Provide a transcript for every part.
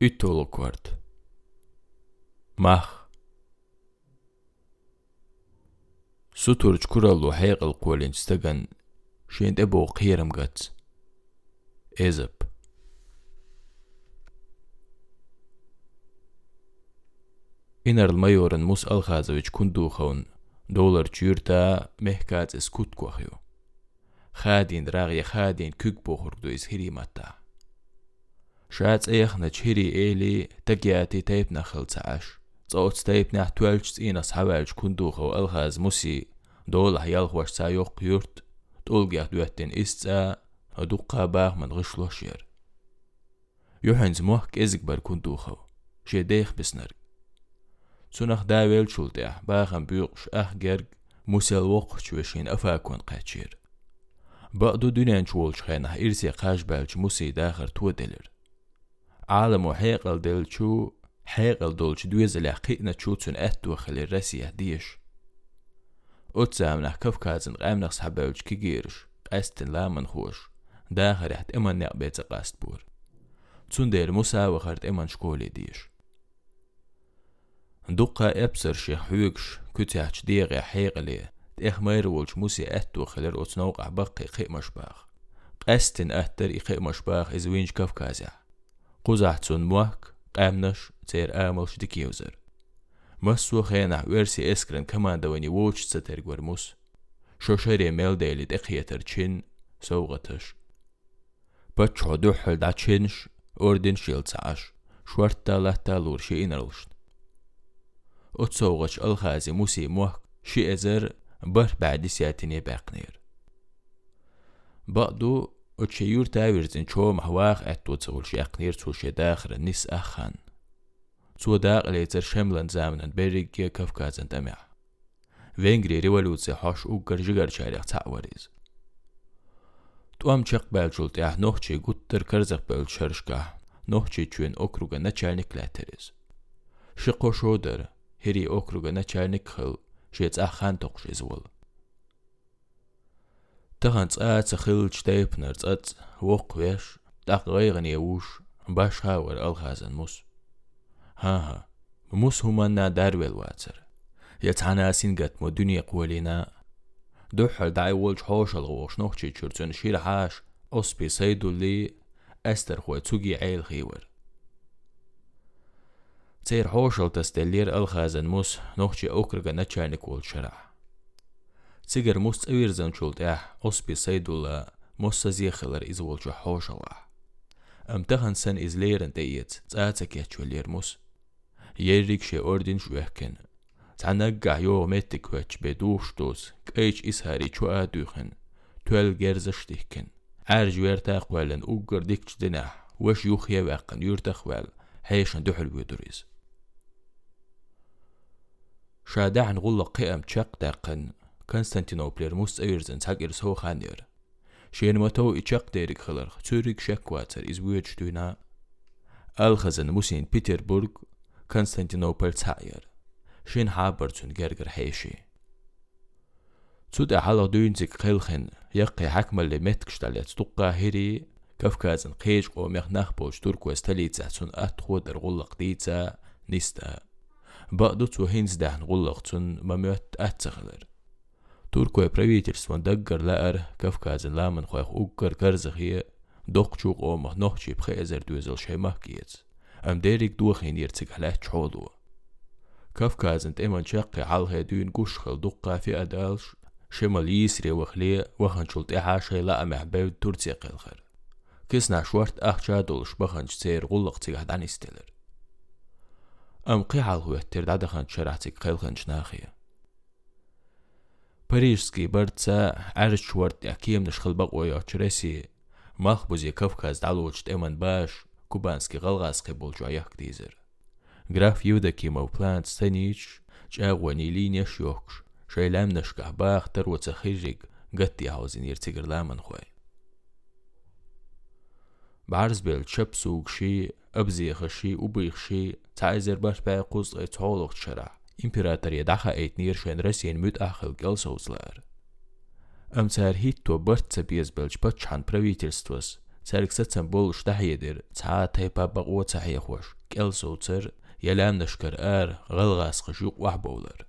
Utódkort Mach. Suturçkural hayqıl qolinç stagan şende bo qiram gats. Ezap. Inar mayoran mus alxazovic kunduxun dolar çyrta mehkats skut qoxyo Xadin rağya xadin kük boxurdu iz hirimata. خادين كوك بوخر دو إز هريمتا شات إيخنا جهري إيلي تقياتي تايبنا خلص عاش صوت تايبنا توالج إيناس حوالج كندوخو الخاز موسي دول حيال خوش سايوق يورت تولجيخ دواتين إستا هدوقا باغ من غشلو شير يوحنز موحك إزك بار كندوخو شي ديخ بسنرق سنخ داويل شلتيح باخن بيقش أخ جرق موسيل وقت شوشين أفاكون قاتشير بقدو دنيان شولش خينح إرسي قاش بالش موسي داخر تو دلر عالم حيقل دل شو حيقل دولش دويز لحقيقنا تشوتسون أتو خلي الرسيه ديش أتسامنح كف كازن قامنخ سحبالش كيجيرش قاستن لا من خوش. داخر يحت إمان نقبيت قاست بور. تسون دير موسى وخرت إمان شكولي ديش دقا ابسر شيخ حوكش كتاحش ديغي حيقلي تيخ مير ولش موسي اتو خلر اتنوق بقي قي مشباخ. قستن اتر اقي مشباخ از وينج كفكازع قزح تسون موك قامنش تير آملش ديكيوزر مسو خينا ورسي اسكرن كمان دواني ووش ستر ورموس شوشري ميل ديلي دقيتر تشين سوغتش. بچو دوحل دا تشينش اوردن شيلتسعش شورتا لتا لور شي انرلشت أتصوغش الخازي موسي موه شي أزر بر بعد سياتني باقنير بقدو Öçeyür tävirsin ço mahvaq ətdu çol şəqnir ço şədaxr nis axan. Ço daqli çər şemlan zamanan berigə Kafkazın dəmə. Vengri revolyusiya haş u gərjigar çərəq təvəriz. Tuam çəq bəlçul təh nohçi gutdır kərzəq bəl şərşqa. Nohçi üçün okruga nəçərnik lətəriz. Şıqoşodur. Heri okruga nəçərnik xıl. Şəc axan toqşizvul. تغن تسقات خل شتايب نرتقات وق ويش. تاق غيغن يوش باش هاور الغازن موس ها ها. موس هما دارويل واتر. يتعنا سنجت مو دنيا قولينا دوحل داي ولج حوش الغوش. نوخشي تشرتون شير حاش. أصبي سيدو لي. أستر خوي تسوغي عيل خيور تير حوشل تستلير الخازن موس نوخشي أوكرغا نتشانك تيجر موس تأوير زن شولت اح أصبي سيدولا موس زيخلر إز والجو حوشلا أم تخن سن إز ليرن تيت تاتك يتشولير موس يريك شي أوردين شوهكن تعنقع يو ميتك وچ بدوش دوس كيش إسهاري شو آدوخن تول جرزشتيكن عارج ويرتاق والن أوغر ديكش دناح وش يوخيا واقن يرتخ وال هيشن دحل ويدريز شادعن غلا قيم تشق داقن كونستانتينوبلر موس ايرزن تاقر سو خانير شين متو إتشق ديرك خلر توريك شكواتر إز ويج دونا الخزن موسين بيتربورغ كونستانتينوبل تاير شين حابرتون جرجر حيشي تود أحالا دوينزك خلخن يقي حكم اللي متكشتاليت تقا هيري كفكازن قيش قو ميخ نخبوش تركو استليتزا تون أتخود الغلق ديتزا نيستا بقدو تو هينز دهن غلق تون مميت أتسخلر تركو правительствон دقر لأر كفكازن لامن خويخ أقر كرزخي دوقشوق أو مخ نوحشي بخيزر دوزل شي مهكيت أم ديريك دوخين يرتك على تشولو كفكازن تيمن شقي عالها دون قشخل دقا في أدالش شمال يسري وخلي وخن شلت إحاشي لا محبب ترتي قلخر كسنا شورت أخشا دولش بخن سير غلق تيغ دان استيلر أم قيعال هو ترداد خن شرحتك قيل خن شناخية парижский борца Арчвард Аким шхылбак ойо чиресе. Махбузи Кавказ далучт эман баш, кубанский галгаски болчу аяк дизер. Граф Юдакимов плант станич, чагвани линеш йокш, шайлам нашках бах тарваца хижик, гатти хаузин ирцигрламан хой. بعرز بیل چپ سوگشی ابزیخشی و بیخشی تا ایزر باش بای قوز ای تولوخ چرا imperatorija daha ētnīršana rasien mūt ahil gelsauslēr. Amcēr hit to bārtsa piezbēlš pat čan pravītilstvos, cērks acam boluš tahiedir, cātai pabaq ocāhiehoš, gelsaucer, yəlamnaşkar ər, gılğas qışıq vahbovlar.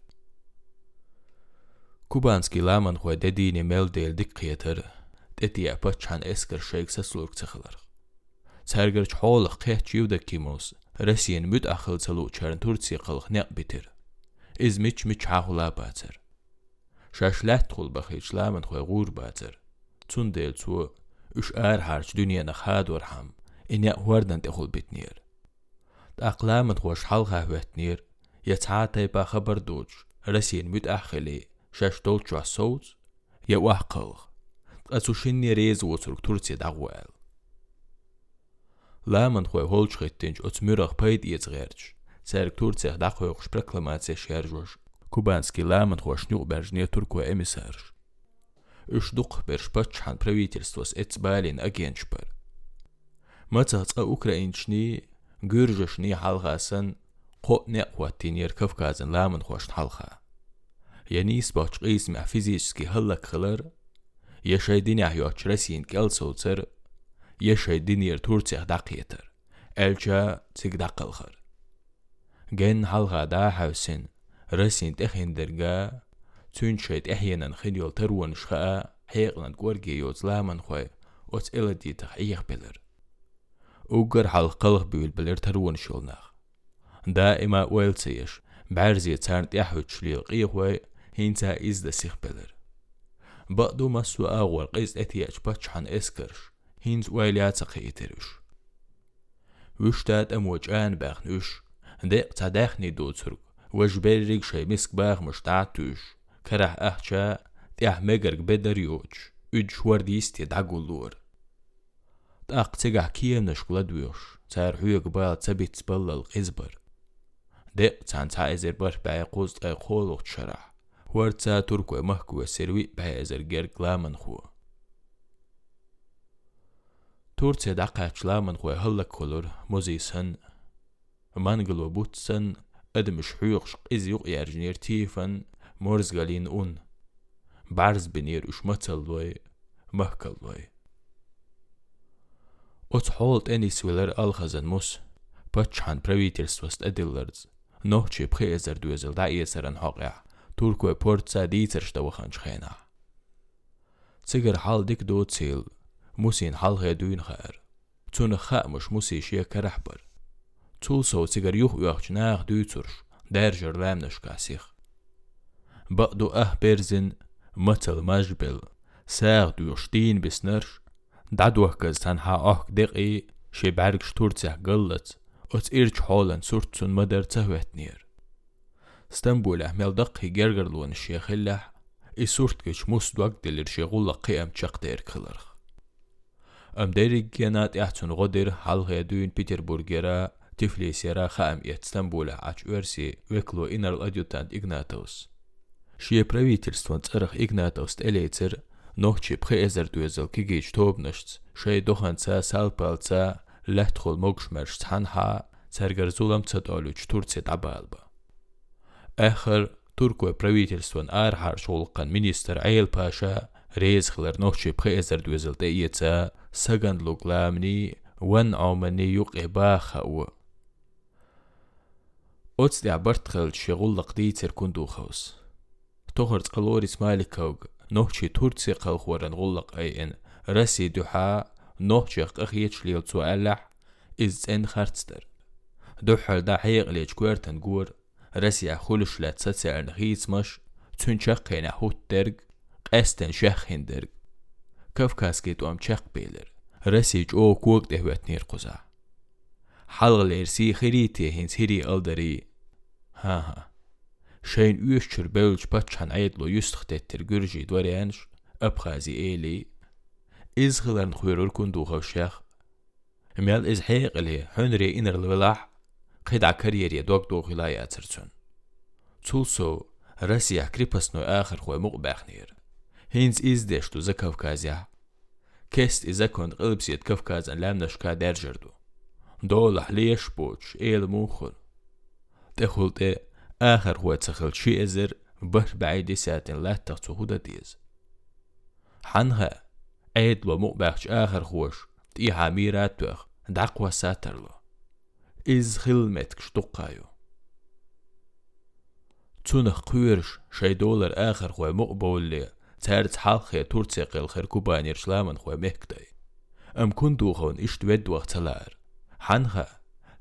Kubanski laman xoy dediyini mel deyil diqqiyətər, dediyə pat çan eskir şeyksə suluk çıxılır. Cərgirç holuq qəhçiyuda kimos, rəsiyin müd axıl çılıq çərin Tursiya qılıq nəq bitir. izmiçmi çağla bacer. Şaşlat tul baxıçlamın xoy gur bacer. Tun del su üç ar harç dünyana xad var ham. İnya wardan te xul bitnir. Taqlamın xoş hal xahvetnir. Yatata ba xabar doç. Rasin mütahhili. Şaş dol çasot. Ya wahqıl. Qasuşinni rez woturk Tursiya dağwal. ლამან ხუე ჰოლჩხეთინჯ ოცმირახ ფაიდ იეცღერჩ Сәрк Турция дахоёқш прокламация шәржош. Кубанский ламент хошню бержне турку эмиссарж. Ишдуқ бершпачхан правительствос эцбалин агенчпар. Мацаца украинчни гүржешни халғасын қотне қуаттинер Кавказын ламын хошн халға. Янис бачқис мә физически халлак хылар, яшайдин ахиоч Россиин кел соцер, яшайдин ер Турция дақиетер. Элча цигдақылғыр. جن حلقة دا حوسين رسين تخين درجا تون شيت احيانا خيل ترون شخاء حيقنا قورجي يوز لامن خوي وتس إلدي تحقيق بلر اوگر حال قلق بيول بلر ترون شولناخ دائما ويلتيش بعرزي تارنت يحوت شليل قيقوي هينتا إز دا سيخ بلر بقدو مسو آغور قيز اتياج باتشحن اسكرش هينز ويليات قيترش وشتات اموج آن باخنوش ديق تداخني دو ترك وجبريك شي مسك باغ مشتعتوش كره أحجا تيح مجرق بدر يوج üç ورديستي دعقولور تاق تيجح كيم نشكلا دويوش تار حيوك بالا تبيت تبلا القزبر دق تان تا ازر بر باي قوز اي قولوك شرح ورتا تركو مهكو سروي باي ازر جرق لامن خو تورتي دقاش لامن خو هلك mangel butsen, edem schuch is juch ergenier tiefen, mors galin un. Bars benir ush matsalloy, mahkalloy. Ots holt eni swiller alhazen mus, patchan pravitelstvost edillards. Nohchi pchezer duezel da ieseren hoqia, turkwe portsa diizer shtawachan chkhena. Cigar hal dik do cil, musin halhe duin khair. Tun kha mush musi shia karahbar. توسوسيغر يخويخ جناخ دوترش درجر لامنش كاسيخ بقدو اه بيرزن متل مجبل ساغ دوشتين بسنرش دعدوه كز تنها اه دقي شي بعرق شتورتسه قلت ات ايرج حولن سورتسون مدر تهوتنير اسطنبول اهمل دقي جرجرلون الشيخ اللح اي سورتكش موس دوك دلر شغول قيام چقدر كلرخ ام ديري جنات احتون غدر حلغي دوين بيتربورجرا Tiflisi Рахамия, Стамбуля, ач Уэрси, Веклу, Инарл Адъютант Игнатаус. Шие правительство царах Игнатаус Телейцер, нохчи пхеэзертуэзел кигич тобнышц, шей доханца салпалца, лэхтхол могшмерш цханха, царгарзулам цатолюч Турция табалба. Эхер, туркуэ правительствон архар шолыккан министр Айл Паша, рейзхлер нохчи пхеэзертуэзел тэйеца, саганлук ламни, ван аумани юк эбахау, قديتر كندو خوس تهر تقلوريس مالكوغ نوحشي تورتسي قلخورن غلق اين رسي دوحا نوحشي قخيتش ليل تو ألح إز إن خرتستر دوحل دا حيق ليج كويرتن قور رسي أخولش لا تساتسي أرن خيس مش تون شقين أحوت درق قستن شخين درق كف كاسكيت وام شق بيلر رسي جو كوك دهوت نير قزا حلغ ليرسي خريتي هنس هري ألدري ها ها شين يشتر بلج باتشان عيدلو يستختتر جرجي دوريانش أبخازي إيلي إز خلان خيرور كندو خوشيخ ميال إز حيق لي حنري إنر الولاح قيد كاريري دوك دو خلايا ترسون تولسو راسيا كريبسنو آخر خوي مقباخنير هينز إز ديشتو زا كوكازيا كست إذا كنت قلبسيت كوكازا لام نشكا درجردو دولح ليش بوش إيل موخر تخلت آخر هو تخل شي إزر بر بعيد ساتن لا هدا ديز. حنها عيد ومقبخش آخر خوش تي حاميرات توخ دعقوا ساترلو إز خلمتك شتقايو تونخ قويرش شي دولار آخر خوي مقبول تارت حالخي تورتسي قيل خير كوبانير شلامن خوي مهكتاي. أم كندوخون إشت ود وقتلار حنخا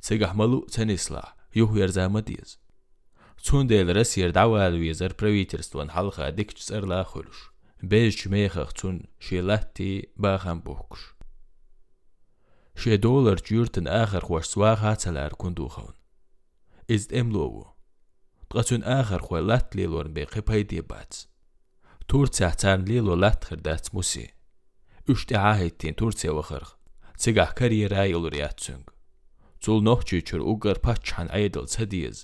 تسيقح ملو تنسلا Juhwirzamatīs. Cundēļ Rasija ir davāļuiezer pravītirstvo un halhā dikčs ar lāhuļuš, bez čmēhāk cun šie lētī bāhām buhkuš. Šie dolar čjurtin āhar hoš svāhā celēr kunduhāun. Izd emlovu. Tqasun āhar hoš lēt lielorn bēqi paidī bāts. Turcija çarn lielo lət xirdəts musi. Üçdə ahittin Turciya vaxırıq. Cigah kariyera yolur yatsüng. ძულ ნოხჩიჩურ უგარფა ჩან აედელ ცადიეს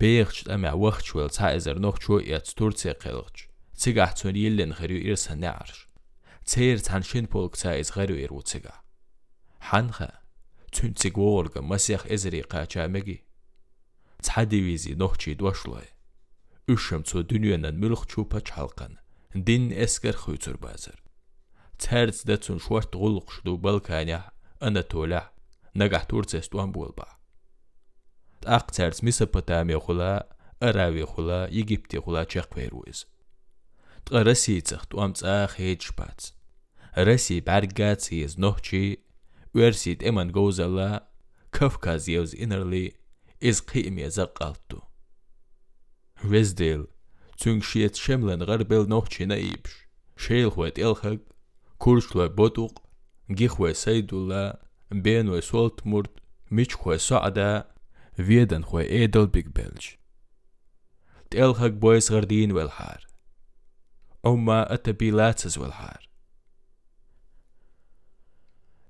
ბეიხჩ ტამა ვახჩუელ ცაეზერ ნოხჩუო იაც თურცე ყელღჩ ციგა ცვერი ელენ ღერიო ირსანა არშ ცერ ცან შენ პოლკ ცაეს ღერიო ერუ ციგა ჰანხა ცუნ ციგოორგა მასიახ ეზერი ყაჩამეგი ცადივიზი ნოხჩი დვაშლოე. უშემცო დუნიენან მილხჩუპა ჩალყან. დინ ესკერ ხუცურბაზერ ცერც დაცუნ შვარტ გულყშდუ ბალკანა ანატოლა ნაგათურცესტუან ბულბა აღწერს მესოპოტამია ხოლა არავი ხოლა ეგვიპტი ხოლა ჩახვერუეს ტყრასი წახტ ამწა ხეჭბაც რესი ბარგაცი ეს ნოჩი ვერსი ტემან გოზალა კავკაზიევს ინერლი ეს ყიმია ზაყალტუ ვეზდელ ცუნგშიეთ შემლენ ღერბელ ნოჩინა იბშ შეილხვე ტელხაკ ქურშლე ბოტუყ გიხვე საიდულა كفكاز يوز انرلي از قيمي زقالتو وزديل تون شيت شملن غربل نوحچي نايبش شيل خوات الخق كورشلو بوتوق جيخوي سيدولا بينو سولت مرد ميش خوي سعدا فيدن خوي ايدل بيج بلج تلخق بويس غردين والحار. أما أتبيلاتس والحار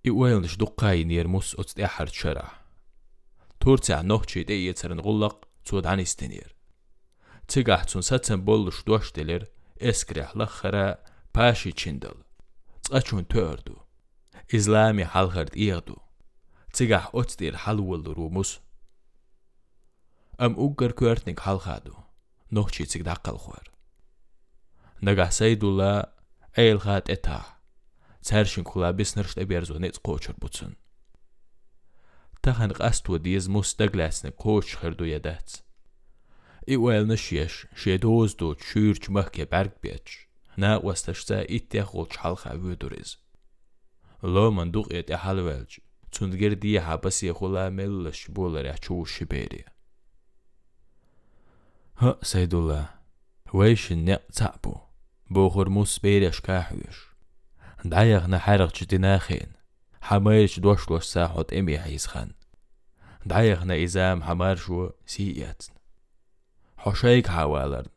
إيوالنش دقاي نير موس أتس إحر شرع. تورتع نوحشي دي يترن غلق تود عن استنير. تيجح تون ساتن بولش دوش دلر اسكرح لخرا باشي چندل. تقاچون تردو إسلامي حلخرد إيغدو تيجح أتدير حلول روموس أم أوغر كورتنك حلخادو نوحشي تيج دقل خوار نجح سيدولا أيل خات إتاح تهرشن كلا بسنرشت أبيرزو نيت قوشر بوتسن تخن قاستو ديز مستقلاسن قوش خردو يدات إيوال نشيش شيدوز دو تشيرش مخي برق بيتش نا وستشتا إتيخول چحلخ أبيدوريز لو ломан дуқиати ҳалвалҷи цунгердия ҳапаси хулаамеллаши болари ачувши берия ҳа сайдулла вайши неқ цаъбу бохурмус берияш каҳуяш даяғна ҳарақчи динахин ҳамаирчи дуашлуаш саҳот эми ҳизхан даяғна изам ҳамаршуа сиятн ҳошайк ҳаваларн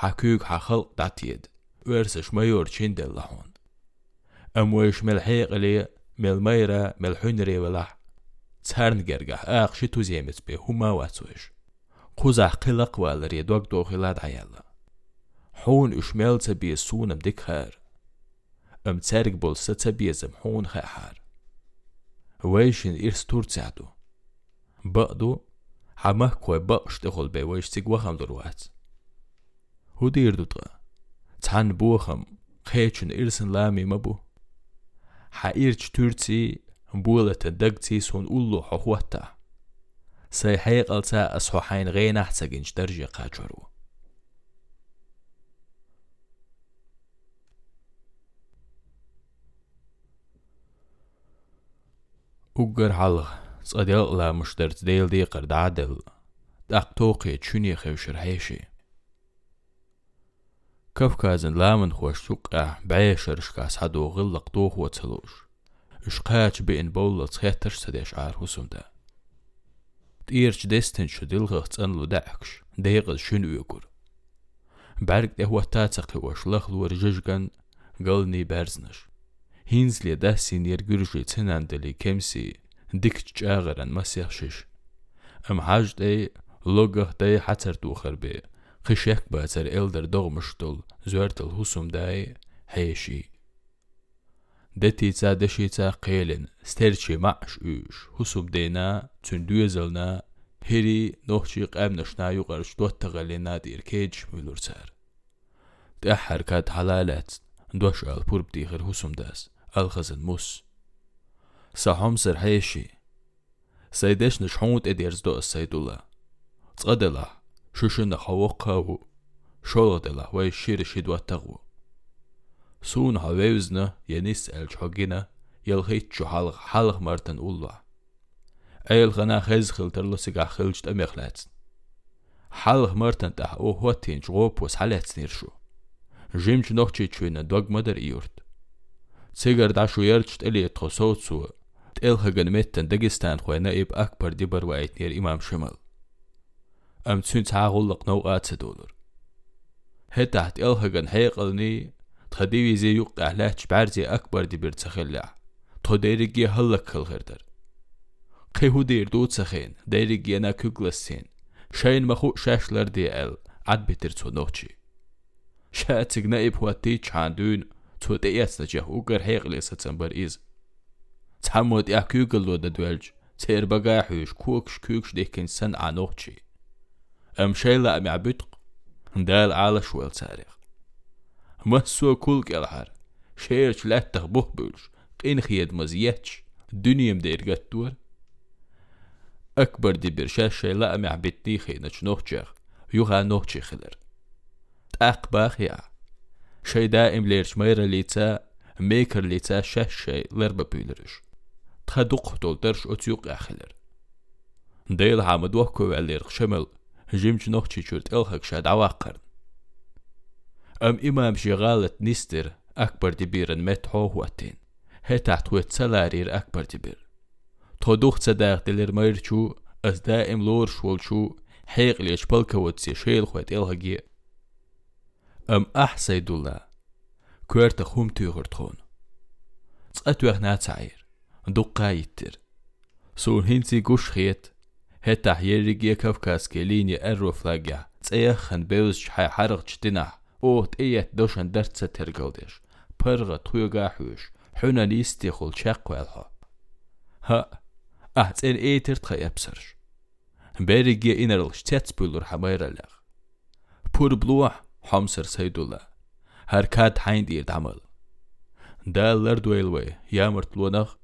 ҳакӯк ҳахалқ датиед версаш майор чинделлаҳон داتيد ورسش ميور چندل لحون أمويش ملحيق لي ملميرا ملحنري ولح تسهرن جرجح آخ شتو بي؟ هما واتوش قزح قلق والري دوك دوخلاد عيالا حون اشمال تبي سونم ديك خير أم تسارك بول ستبي زمحون خيحار ويشن إرس تور تساعدو. بقدو حمه كوي بقش تخل بي ويش تيق وخم دروات هو دير دوتغا تحن بوخم. خيچن إرسن لامي مبو حائرش تورتي بولة دقتي سون أولو حوحتا سي حيقلتا أصحوحين غين أحتاجنش درجة قاجرو أجر حلغ صديق لا مشترت ديل دي قرد عدل داق توقي تشوني خوشر حيشي кавказын ламын хуашука бәешершка садоғыл лақтоқ уацылуш. Ишқач бейн болла цхеташ садеш ар хусумда. Тирч дестен шудилғық цанлу дәкш, дейғыз шын үйгүр. Бәрг де хуатацақы уашлық луар жыжган ғылни бәрзніш. Хинзле дәсін ергүржі цинандылі кемсі дикч чағыран масяқшиш. Ам хаж дей лоғық дей хацар туқыр бей. Xishekbets er elder dogmështull, zërtëll husum daj, heshi. Detica deshica qelin, sterçi mash üsh, husum dena, tündüezelna, heri nohçi qemnışna yuqar ştot tğalena dir keç mülürser. Te harkat halalet, doş al purb dihir husumdas, al xazın mus. Sahom ser heshi. Saydesh nishhut edirz do saydulla. Tsqadela. هيشي سيدش نشحوت اديرز دو السيدولا تصدلا شوشن خوقاو شولدلا وي شير شيدوا تغو سون هاويزنا ينس الجوجينا يلخيت شو حلق حلق مرتن الله ايل غنا خز خلتر لسيقا خلجت اميخلات حلق مرتن تح او هوتين جغوبوس حالات نيرشو جيمج نوخشي تشوينا دوغ مدر ايورت سيجر داشو يرجت الي تخصوت سو تلخغن متن داغستان خوي نائب اكبر دبر وايت نير امام شمال ام تسون تاغلق نوقات دولار هتحت الخغن حيقلني تخديوي زي يوقع لاتش بعرزي اكبر دبر تخلع توديرجي هلك الغردر قيهو دير دوت سخين ديرجي انا كوغلسين شاين مخو شاشلر دي ال عد بتر تو نوتشي شاتك نائب هو تيتش عندون تو تياس نجاه وقر حيقلي ستنبر إيز تحمد يا كوغل لو ددولج تير بقاحوش كوكش كوكش ديكن سن عنوتشي أم شيلا أم عبتق دال على شوال تاريخ مسو كل كالحر شيرش لا تخبوه بولش. قين خياد مزيتش الدنيا مدير قطور أكبر دي برشاش شيلا أم عبتني خينش نوخجاخ يوغا نوخجي خلر. تأق باخيا شي دائم ليرش ميرا ليتا. ميكر ليتا شش شي لربا بيلرش تخدق تولترش أتيوق أخلر ديل حامد وحكو علير شمل. جيمج نوخشي شورت إلخك شاد عواقر أم إمام شغالة نستر أكبر دبيرن مت هو واتين هي تحت ويت سلارير أكبر دبير تودوخ صداق دلير ميرشو أز دائم لور شول شو حيق ليش بلكا وتسي شيل خوات إلهجي أم أحسي دولا كويرتا خوم تيغر تخون تسقط ويخ ناتسعير دقا يتر سون هنسي قوش خيت هتا حيريجي كفكاس كيليني أرو فلاجا تسيخن بيوز حي حرق جتنح أو تأيت دوشن درتسة ترقودش برغة طيوغا حوش حنا نيستيخل شاق والها ها آه تسين ايتر تخي ابسرش بيريجي إنرلش تتسبولر حمير لغ بور بلوح حمسر سيدولا هركات حين دير دعمل دال لردويلوي يامرت لونخ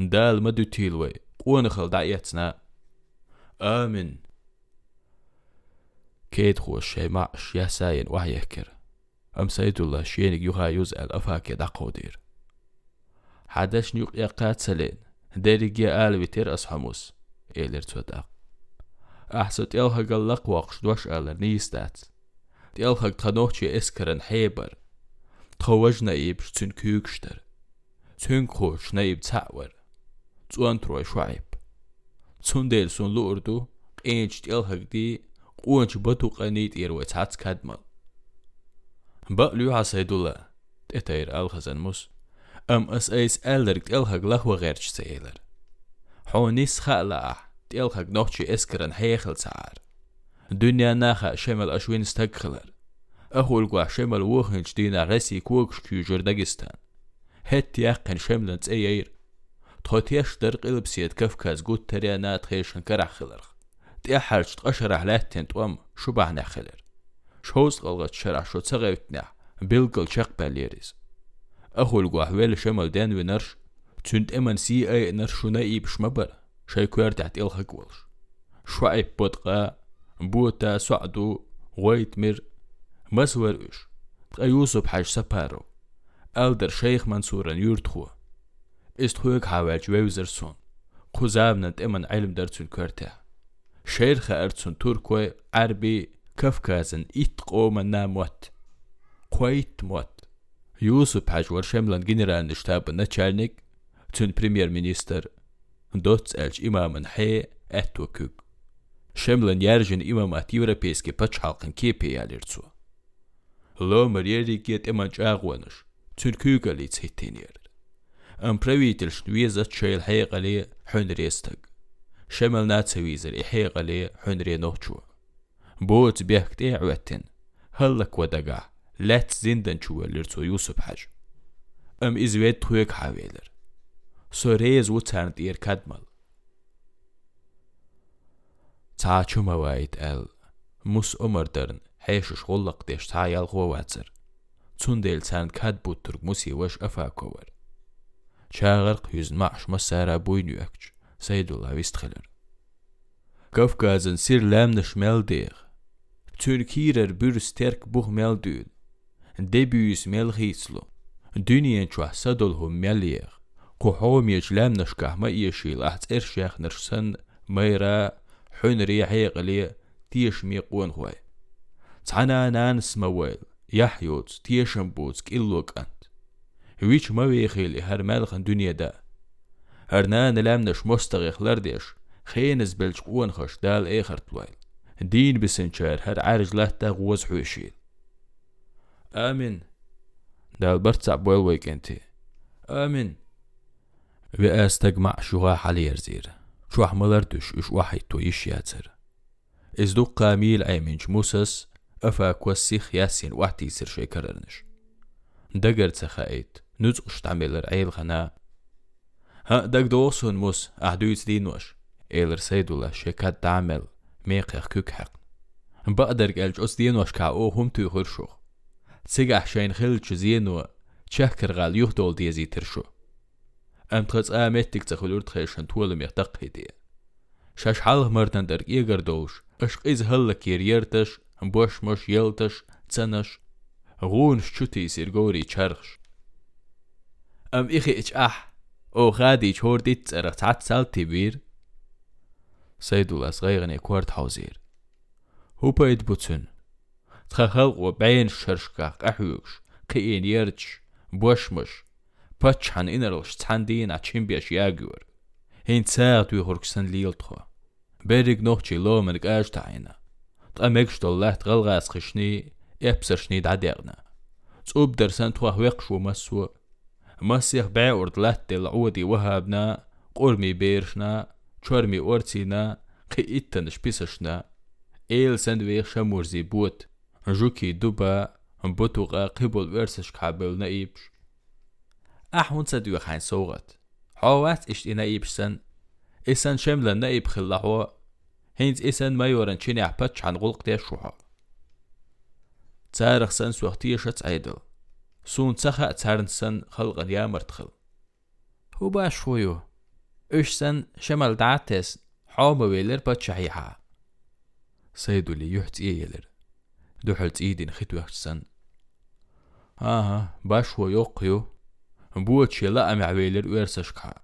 دال مدو تيلوي قونخل دعيتنا آمن. كيد خوش شي معش يا ساين وحيكر أم سيد الله شينك يوها يزأل أفاك دقو دير. حدش نيوق يقات سلين. ديريك يا آل ويتير أصحموس إيلر توداق أحسد يلها قلق وقش دوش آلر نيستات يلها تنوشي إسكرن حيبر. تخوجنا إيبش تن كيوكشتر تن خوش نايب تعور تون تروي شعيب. تون ديل سون لوردو قينش تيلها دي قوانش بطو قنيت إيروي تحت كادمال بقلو عسيدولا تتاير الخزن موس أم أس أيس ألرك تلهق لهو غيرش سيلر حو نيس خالا تلهق نوحشي إسكرن هيخل سعار دنيا ناخا شمل أشوين استقخلر أهول قوح شمل ووخنش دينا رسي كوكش كيو داغستان هت يقن شملن تأيير تخوت يشتر قلب سيد كفكاز قوت تريانات خيشن كرح خلرخ تأحرج تقشرح لاتين توام شبع نخلر شوز قلغت شرح شو تغيبتنا بلقل شق باليريز أخول قوح ويل شمال دان ونرش تند إمن سي أي نرشو نايب شمبر شاي كوير تحت إلخك ولش شوعي بودقا بوتا سعدو غويت مر مسور إش تقا يوسف حاج سبارو ألدر شيخ منصورا يورتخو ist hoeg hawerç wewzersun. Kuzavna temen ilm dertsun körte. Şeyrhe ertsun Türkoy Erbi Kafkazın it qomana mot. Quayt mot. Yusuf Hajwar Şemlan generalin ştabı начальник, tün premier minister, dots elç imamın he etokük. Şemlan yerjin imamat Europeyski paç halkın kepe yalirtsu. Lomer yeri get eman çağwanış. Türkü galit setenir. ئەمپرەویترشت وێزە چێل حەیەقە لێ حوێنرێستەک شەمەل ناچەویزر حێقە لێ حوێنرێ نۆچووە بۆت بێختێ عوێتن هەل لە کۆدەگا لەت زیندەن چووە لرچۆ یوسف حەج. ئەم ئیزوێت توێک هاوێلر سۆرێز و چاند ئێر کەدمەڵ چاچوومەوەیت ئەل موس ئۆمەردەرن هەیەشش غۆڵ لە قدێش تایەڵ خۆواتر چون دێل چاند کات بوو ترک موسی ئەفاکۆوەر 9 ساعة بوينو أكتش سيد الله ويستخلر Kafkaz'ın sir lämniş meldir. Türkirer bir sterk buh meldül. Debüyüs melhislu. Dünyen çuhsa dolhum melyer. Kuhum yeç lämniş kahma yeşil ahts erşah nırsan mayra hünri hayqli tiş miqun huay. Tsananan smawel. Yahyut tiyşambuts killokan. تيشم بوتك إلوك أنت ويش ما ويخيلي هر مالخن دنيا دا. هرنان لامنش مستغيخ لرديش خينز بلش قوان خش دال ايخر تلويل دين بسنشار هر عارج لهتا غوز حوشيل آمين. دال برتسع بويل ويكنتي آمين. وآستجمع شوها حالي يرزير. شو أحملر دش إش واحد تو إيش ياتر. إز دو قاميل أيمنش موسس أفا كوسيخ ياسين واحد يسير شي كررنش. دقر تخايت نزقش تعملر عيل غنا ها دق دوسون موس أحدويت دينوش إيلر سيدولا شكات تعمل ميقيخ كوك حق بقدر قلج أس دينوش كا أو هم تو خرشوخ تسيقح شين خلج زينو تشهكر غال يهدول ديزي ترشو أم تخص آمتك تخلور تخيشن طول ميختق هدي شاش حاله مرتن در إيغر دوش أش إز هلك يريرتش بوش مش يلتش تسنش غونش شوتي سيرغوري تشرخش أم إخي إش أح أو غادي تشوردي تسرق تعت سالتي بير سيدو صغيرني كوارت حوزير هو بايد بوتسن تخلق وبين شرشكا أحيوش كيين يرتش بوشمش باتشان إنرلش تاندين أتشين بيش ياغور هين تساعد ويخوركسن ليلتخو بيريك نوخشي لو منك آج تعينا تقامكش دولاه تغلغاس خشني إبسرشني دعديرنا تقوب درسان تواه ويقشو مسو مسيح باعورد لات دل عودي وهابنا قرمي بيرشنا چورمی اورتینا قی شپیسشنا ایل سندویخ شمورزی بوت جوكي دوبا بوتوغا قبل ورسش كابل نايبش أحون سدوي خاين صوغت حوات إشت نايبش سن إسان شملا نايب خلاحو هينز إسان ما يورن چيني أحبتش عن غلق دي شوحا تارخ سوختي شت عيدل سون سن خلقا يا مرتخل هو باش شويو أشسن شمال دعتس حوما ويلر باتشحيحا سيدو لي يحت إيلر دحلت إيدين خيتو يحتسن آها باشو يوقيو بوتشي لا أمع ويلر ويرسشكا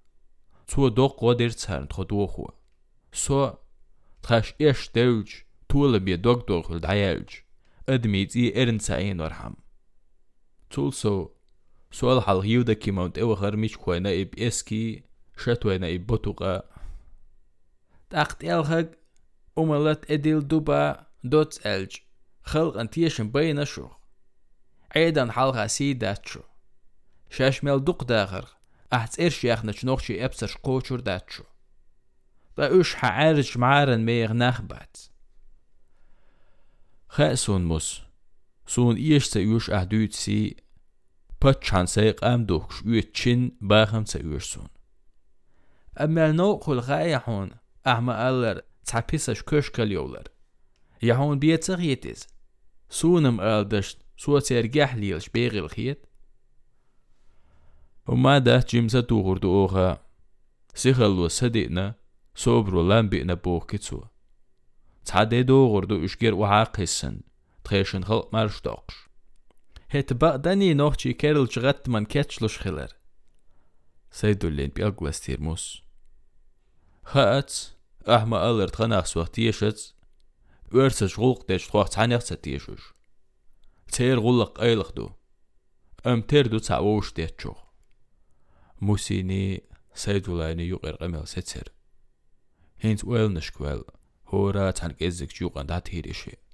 تو دوق ودير تسهرن تخدوخو سو تخاش إيش دوج طول بي دوق دوق الدعيالج أدميت إي إرن سعين ورحم طول سو سؤال حال هيودا كي مونت إيوه خرميش كوينا إب إسكي شتوينا إبوتوغا تاقت إلغق أملت إديل دوبا دوت ألج. خلق أنتيشن بين شو. عيدا حلقة سيدات شو. شاش ميل دوق داخر أحت إرش ياخنا شنوخشي إبسر قوشور دات شو. دا إش حعارج معارن ميغ نخبات خأسون موس. سون إيش سيوش أهدوت سي باتشان سيق أم دوخش يوتشين باخم سيوش سون أما نوقل غايحون أحما ألر تعبيسش كشكل يولر يحون بيتسغ يتز سونم ألدشت سوى ترجح ليلش بيغي الخيط وما ده جيمسا توغر دوغا سيخلو سدئنا صبرو لامبئنا بوغ كتسو تعدي دوغر دو اشجر وعاقسن تخيشن خلق مارش tréchen haut mal stoch. Het ba dani noch chi kerl chgat man ketchlush khiller. Seydullin bi aglastir mus. Hats ahma aller tganach swaqtiyeshets. Örses gulq desh qwax tsanaqsatishush. Tser gulq ayliqdu. Amterdu tsawush detchu. Musini Seydullani yuqir er qamel setser. Hins uelnishkwel. Hora tsanqezik yuqan datirishit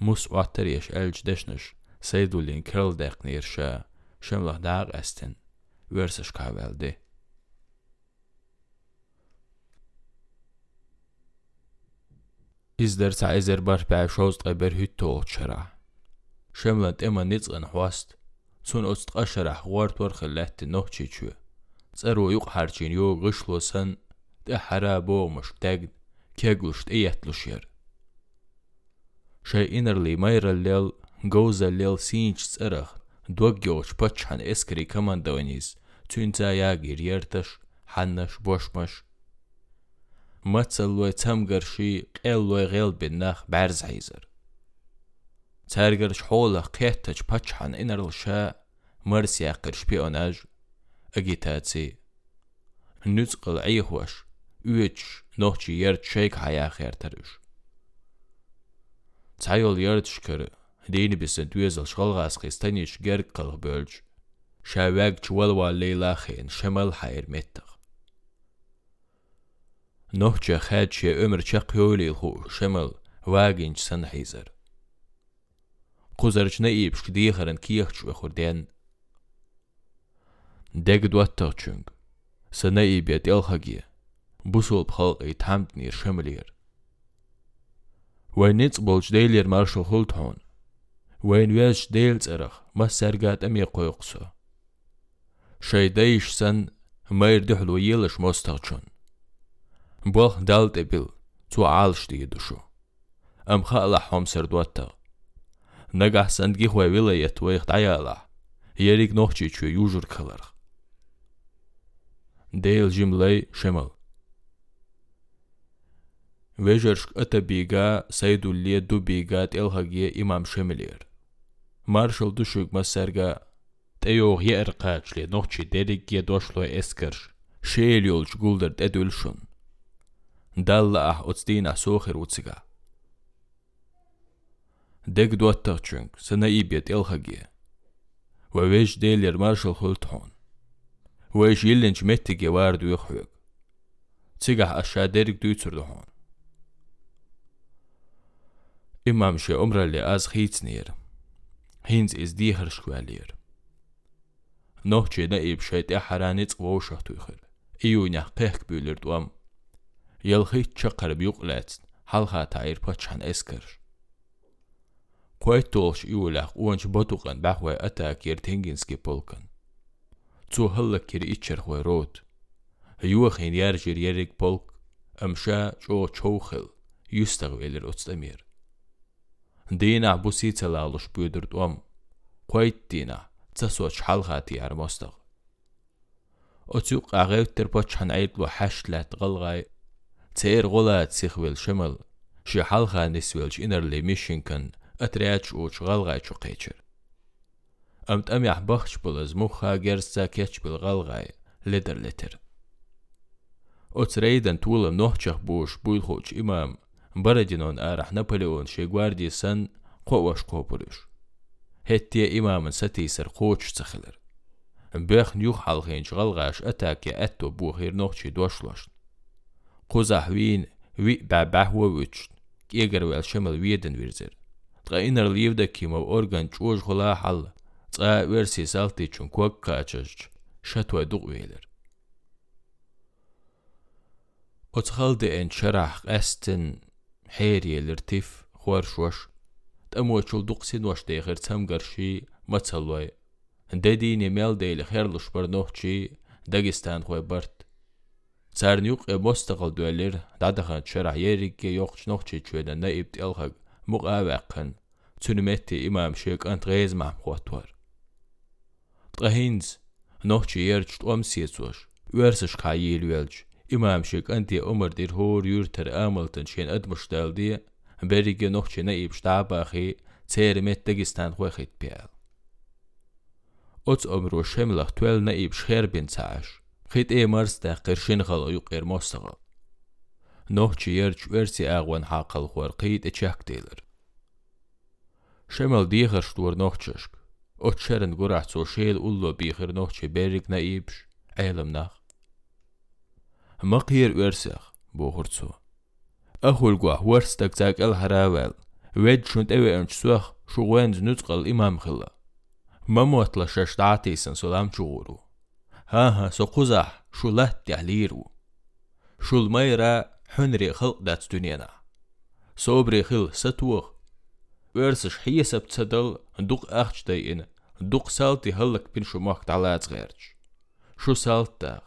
muswatter jiex elġ deshnux, sejdu li nkrl dek nirxa, xemlaħ daħ estin, versa xkaħvel di. Izder ta' izer barpea xoz tqeber hittu uċċara. Xemlan imma nitzqan ħwast, sun uċtqaxara ħwart war xillet t-noħċiċu. Tsaru juqħarċin ju għixlu san, tiħara bo mux tegd, keglu xtijet lu xir. تاگن كيغلشت ايتلوشير شي إنرلي مير الليل جوز الليل سينش تسرخ دوغيوش بچحن اسكري كمان دوانيز تونتا ياغير يرتش حنش بوشمش متصلوي تمغرشي قلوي غيل بنخ برز عيزر تارغرش حولا قيتج بچحن انرل شا مرسيا قرش بيوناج اجيتاتسي نوتقل عيهوش üç nohçi yer çeyk haya xertarış. Цайол ярчкэр рейнбис дюэзэл шгалгас хистаниш геркал бөлж. Шавэг чуэлва лейлахин шэмэл хайр мэттэг. Нохча хаче өмір чақиолил ху шэмэл вагинч сан хайзар. Кузарчна ипшк дихаран киехч вэхурден. Дэг дуаттагчунг. Сана ибет элхаги. Бусул пхал и тамтнир шэмэлир. وين نتصبولج ديلير مارشال هولت هون وين ويش ديل ترخ ما سرقات أمي قويقسو شي ديش سن ما يردحلو يلش مستغشون بوخ دالت بيل تو عالش دي دوشو أم خالا حوم سردواتا نجح سندگي خوي ولاية ويخت عيالا يريك نوخشي چو يوجر كلرخ ديل جملي شمال ويجرشك أتا بيغا سيدو اللي دو بيغا تلهاجي إمام شملير مارشال دوشوك مسرغا تيوغ يأرقاج لي نوخشي ديريك يدوشلو اسكرش شيل يولش قولدر تدولشون دالا أح أتستينا سوخر وتسيغا ديك دواتر سنة إيبيت إلهاجي وويش ديلير مارشال خلطهون ويش يلنج متي واردو يخوك تسيغا أشا ديريك دوتر دهون Imam she umralle az имамше умрали аз хицнир. Хинц из дихр шквалир. Нохче да ибшет ахаранец вошахтуйхер. Июнях кехк бюлер дуам. Елхит чакар бюклец. Халха таир пачан эскерш. Куэттолш иулах уанч батуган бахвай атакир тенгинский полкан. Цухаллакир ичерхвай рот. Юахин яржир ярик полк. Амша чо чоухел. Юстагвелер отстамир. Otstamir. دينا بوسي تلالوش بيدرد أم قويت دينا تسوش حلغاتي عرموستغ أتوق أغيو تربوش حن عيد لو حشلات غلغاي تير غلات سيخويل شمل شي حلغا نسويلش إنر لي ميشنكن أترياتش أوش غلغاي شو قيتشر أمت أم يحبخش بلز مخا جرسا كيتش بالغلغاي لدر لتر أتريدن طول نوحشخ بوش بويلخوش إمام Baradin on ərəhnə on şeqvardi sən qovaş qopulur. Hettiye imamın satiyser qoç çıxılır. Bəxn yuq halxin çıxalğaş ətəkə ətto bu xirnoxçi doşlaşın. Qozahvin vi bəbəhvə üçün. Eger vel şəməl viyedin virzir. Tqa inar livdə kimə organ çoğuş xola hal. Tqa versi saltı üçün kuak qaçış. Şətvə duq velir. Otxaldı en şərah əstin قستن حيري الارتيف خوارش وش تأمو شول دقسين وش ديخر تم قرشي متصلوي دادي نميل دي لخير لش برنوخشي داغستان خوي برت سار نيوق مستقل دوالير دادخان شرح يريك يوقش نوخشي تشويدا نايب تيالخاق مقاوقن تنمتي إمام شيك أنت غيز مع خواتوار تغهينز imamşik anti umrdir hor yürter amıltın şen admış daldi berige nohçe ne ib shtabaxi cermet dagistan xoxit pial ots omro shemlach tuel ne ib sherbin tsash khit emars da qirshin xalo yuq ermosqa nohçe yer çversi ağwan haqal xor qit çak e delir shemel dihir shtur nohçeşk ot şerin gurat so shel ullo bihir nohçe berik ne ibş elimnah مقير ورسخ بوخرتسو أخول قواه ورستك تاك الهراوال ويد شنت اوي انش سوخ شوغوين نتقل إمام خلا مموت لشش دعتيسن سلام شغورو ها ها سقزح شو لهت تحليرو شو الميرا حنري خلق دات دنيانا صوبري خل ستوخ ورسش حيسب تصدل دوق أخش دايين دوق سالتي هلك بين شو مخت على صغيرش شو سالتاخ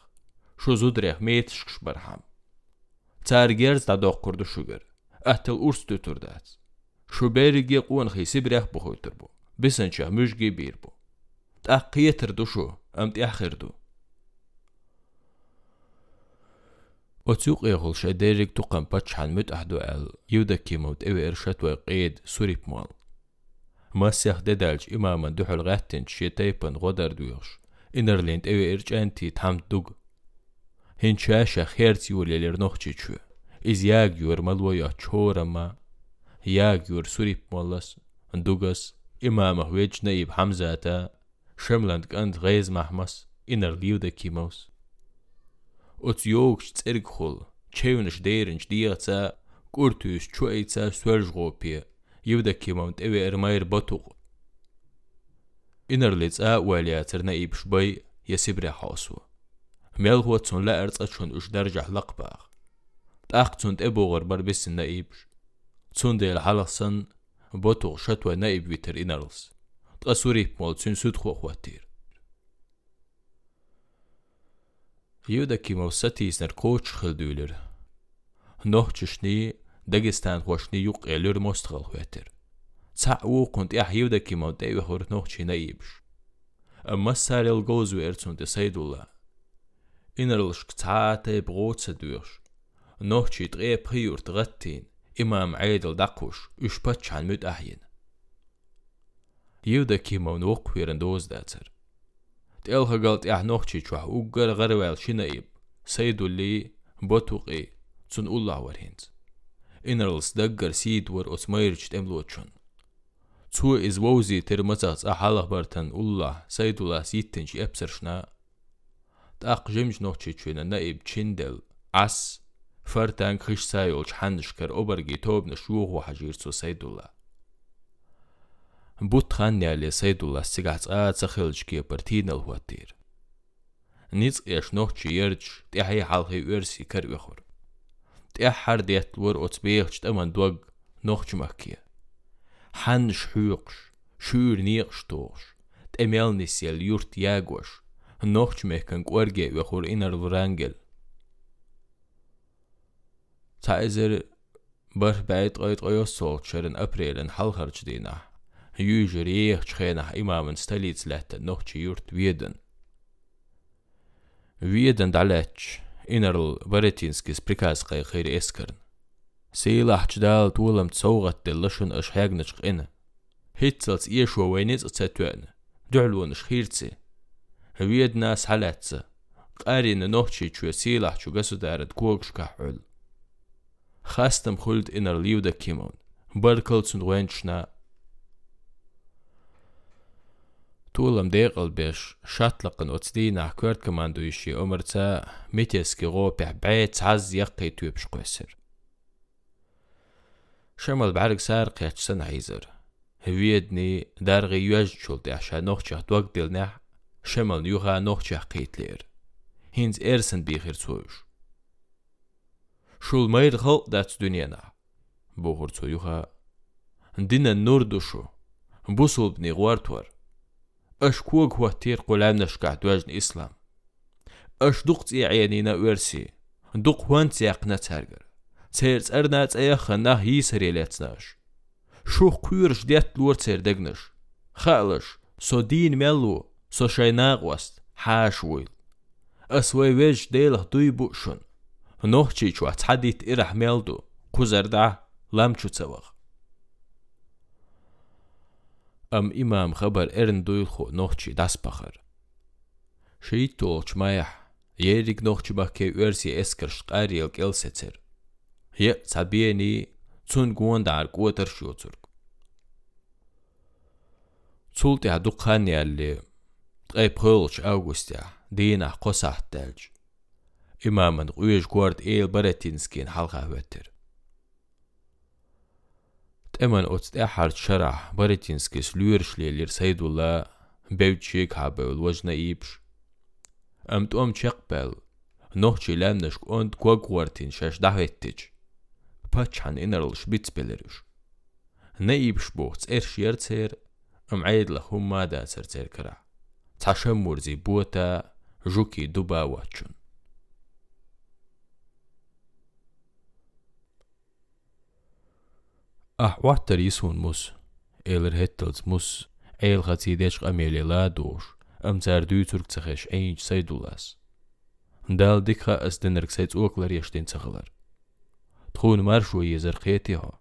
шузудрех метшкш бархам царгерс дадох курду шугер атыл урс төтүрдәц шуберге қуын хиси брех бухотур бу бисенча мүжге бир бу тақиетр душу амти ахирду أتوق إغل شديرك تقن باتشحن مت أحدو أل يودا كيموت إوي إرشت وقيد سوريب مال مسيح ددالج إماما دوحل غاتن شيتايبن غدر دويوش إنرليند إوي إرج أنتي تحمد دوغ Хенчаша херци улелер нохчичу. Из ягюр малуя чорама. Ягюр сурип молас. Дугас имама хуеч наиб хамзата. Шемланд кант гейз махмас. Инар ливда кимаус. Оц йогч цергхол. Чевнш дейрнч диаца. Куртус чуэйца свержгопия. Евда кимамт эве эрмайр батуг. Инар лица уалиатер наиб шбай. Ясибря хаусу. მელღუაცონლა არцаჩონ უშდარ ჯაჰლაყბაღ ტახცონ ტებოღარ ბარბესინა იბშ. ცუნდელ ჰალახსან ბოთო შატვანა იბვითერ ინარლს. ტყასური მოლცინ სუთხო ხვათირ იუდაკი მოვსათის ნარკოჩ ხილდუილერ ნოჰჩშნი დაგესტან ხვაშნი იუყელერ მოსტღალ ხვეთერ ცაუ კონტი აჰიუდაკი მონტე ვეხორ ნოჰჩინა იბშ. მასარელ გოზუ ერცონტე საიდულა. mostgal khweter. Tsa'u kunt yah Judaki maw dewe hor nohchi naibsh. Amma sarel gozu ertsun de Saidullah. Innerlshk tsaate brotse durch. Nohchi dre priur drattin. Imam Eidel dakush ushpachan mit ahyin. Judaki maw noq wiren dozdatser. تلها قالت إح نوخشي شوح وقر غروال شنايب سيدو اللي بوتوقي تسن الله ورهنز إنرلس دقر سيد ور أسميرش تملوتشون تو إز ووزي ترمزاز أحالة برتن الله سيد الله سيتنش أبسرشنا აღჟემ жноხჩეჩვენა და ებჩენდელ ას ფარტან ქშსაიოლ ჩანშკერ ობერგი თობნა შუღო ჰაჟირცო საიდულა ბუთხანიალე საიდულა სიგაცა ცახელჩკი პარტინალ ვატირ ნიც ეშნოხჩი ერჩ ტიჰი ჰალჰი ვერსი ქერვეხორ ტიჰ ჰარდიათ ლვერ ოცბიიღჩ ტამან დუაგ ნოხჩმაკია ჰანშ ჰუყშ შურნიყშ ტოხშ ტემელნისელ იურტ იაგოშ يورت مهكن قورجي وخور إنر ورانجل تايزر بر بعيد قايد قيوس صوت شرن أبريل حلخرج دينه Jüger ich schena imamen stalic letta nochi jurt Vieden. Vieden dalech inarl Varetinskis prikazqay khayr eskarn. Seelach jdal tulam tsawgat dillashun ash hagnach qina. Hitzals iesho wayniz atsetwen. Du'lun shkhirtsi. Vied nas halatsa. قارين نوحشي چو سيلح چو گسو دارد كوغش كحول خاستم خلد إنر ليودا كيمون بركل سن وينشنا طولم ديقل بيش شاتلقن أتسدينا كورت كمان دويشي أمرتا ميتيسكي غوبح بعيت عز يقي تويبش قوسر شمال بعرق سارق ياتش سنة عيزر هويدني دارغي يوج شولت عشا نوخشه دوق دلنح Schemmel juha noch chachkitlir. Hins ersen bihir zuisch. Шул мэйд хэл дац дүниена. Богор цуюха. Дина нур душу. Бусул бни гуартуар. Аш куг хуатир кулямна шкахдуажн ислам. Аш дук ци айянина уэрси. Дук хуан ци акна царгар. Цэрц арна цаяха на хисар елецнаш. Шух куйрш дят лур цэрдэгнаш. Халаш. Содин мелу. сошайнааҟуаст ҳаашуеил асуаивеж деилаҳдуибушон ноҳчичу ацҳадит ираҳмелду қузардаа ламчуцавақ ам имаам хабар эрн дуилху ноҳчи даспахар шииттуолчмаяҳ ерик ноҳчибаҳке уэрси эскер шкъариел келсецер е сабиени цун гуондар куатар шиоцурк цулти адуқани алли شيت تولش مايح يريك نوخشي بكي ارسي اسكرش قاريل كيلستر هي سابيني تون گون دار قوتر شوتر تولتي هدوقاني اللي تقاي بخولش اوغوستيا دينا قصاح تالج اماما قويش قوارد ايل براتينسكين حلقة وتر eman ots ehart sharah Baratinskis lyurshlelir Saydullah bevchik habel wajna ibsh am tom chekbel nohchi lamnash und gwagwartin shash dahettich pachan innerl spitzbelerish نايبش بوغتس إرش يرتسير أم عيد لهم ما دا سرتير كرا تشمر زي بوتا جوكي دوبا واتشون أح واتر يسون موس إيلر هتلز موس إيل خاتي ديش أميلي لا دوش أم تار دو ترك تخش أينج سيدولاس دال ديكا أستنرك سيت أوكلر يشتين تغلر تخون مرشو يزر خيتيها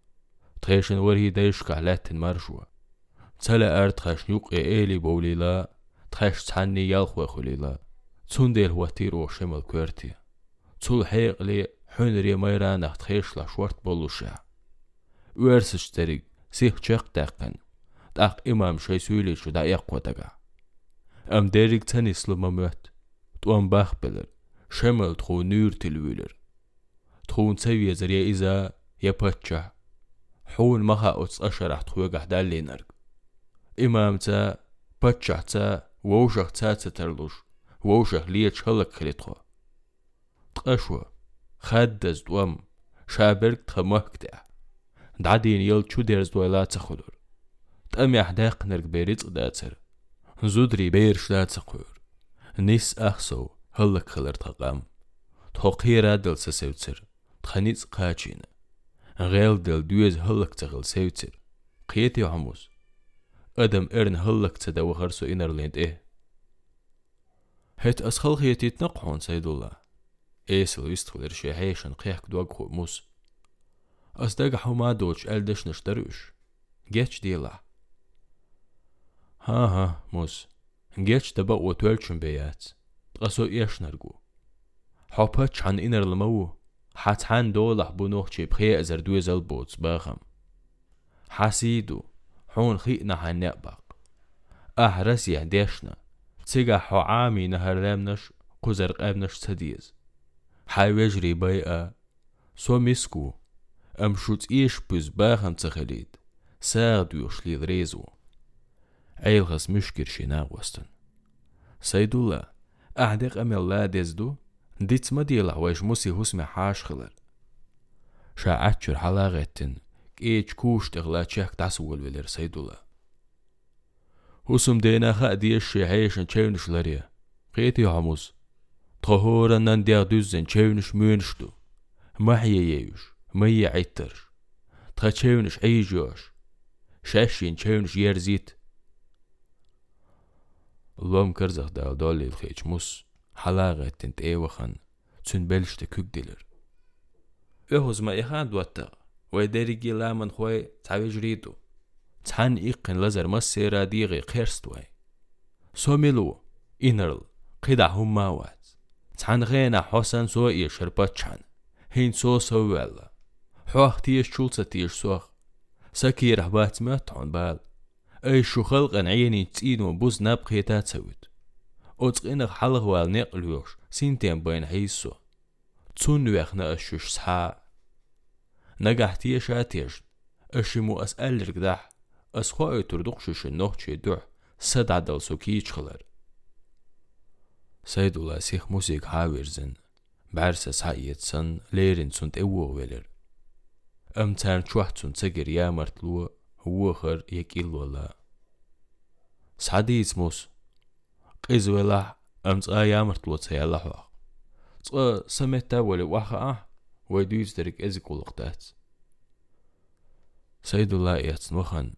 تخيشن ورهي دايشك علاتن مرشو تلا أرد خاش نيوق إيلي بوليلا تخاش تحني يالخوة خليلا تون ديل هو تيرو شمال كويرتي تول حيق لي حون ري ميرانخ تخيش لا شورت بولوشا ويرسش تريق سيخ تشاق تاقن تاق إمام شي سويلي شو دا يقوى تاقا أم ديريك تاني سلما موت توان باخ بلر شمال تخو نور تلويلر تخون تسوي زريا إذا يبتشا حون مخا أتس أشرح تخوي قحدال لينرق إمام تا ليتش هلك خليتخو تقشوا خدز دوام شابرك تخمهكتع دعدين يل چو درز دويلا تخدر تأم يحداق نرق بيريت داتر زودري بير شلا تقور نيس أخسو هلك خلر تقام. تحقيرا دل سسوتر تخنيت قاچين غيل دل دويز هلك تغل سوتر قيتي عموس أدم إرن هلك تدو خرسو إنرليند إيه. هت أسخل خيتي تنقحون سيد الله. إيسل يستخدر شيحيشن قيحك دوغخو موس. أصدق حما دوش ألدش نشتروش جيتش ديلا ها ها موس. جيتش تبا وتولشن بيات. تقصو إيش نرجو حوبتش عن إنر المو حات حان دولح حون خيئنا حنقبق يهديشنا تيجا حو عامي نهر لامنش قزر قابنش تديز حي وجري بيئة سو مسكو أم شوت إيش بز باخن تخليد ساغد يوشلي ريزو أيلغس مشكر شنا وستن سيدولا أعدق أم الله دزدو ديت مديلا ويش موسي هسمي حاش خلال شا أتشر حلاغتن. age kuştiğla çek tasvul velir saydula. Husum deyna ha diye şeheyşin çevnişleri. Qeyti hamuz. Tohurandan diya düzzen çevniş müeniştu. Mahye yeyüş, mıyye ayttırış. Ta çevniş eyjiyoş. Şeşin çevniş yerzit. Lom kırzaq da dolil xeçmus. Halağa ettint eyvaxan. Tün belişte kükdilir. Öhüzma iha duattaq. دوتا ويدريجي لامن خوي تعوي جريدو تحن إيقن لزر مسيرا ديغي قيرستوي سوميلو إنرل قيدا هم ماوات. تحن غينا حسن سو شربت شان هين سو سوال حوخ تيش شولسة تيش سوخ سكي رهبات ما تعون بال. أي شو خلقن عيني تسينو بوز نبقي تاتسويت أتقينك حلق والنقلوش سينتين بين حيسو تون ويخنا أشوش سحا نجح تيش أتيش أشمو أسأل رقدح أسخوا تردق شوش النوح شي دوح سد عدل سو كيش خلر سيد الله سيخ موسيق هاويرزن بعرسة سعيد سن ليرين سنت ايوه ولر ام تان شوحت سن تسجر يا مرتلو هو خر يكيل ولا سعدي اسموس قيز ولا ام تقا يا مرتلو تسيا لحوح تقا سمتا ولا واخا آه ويدوز درك ازك ولقتات سيد الله ياتن وخن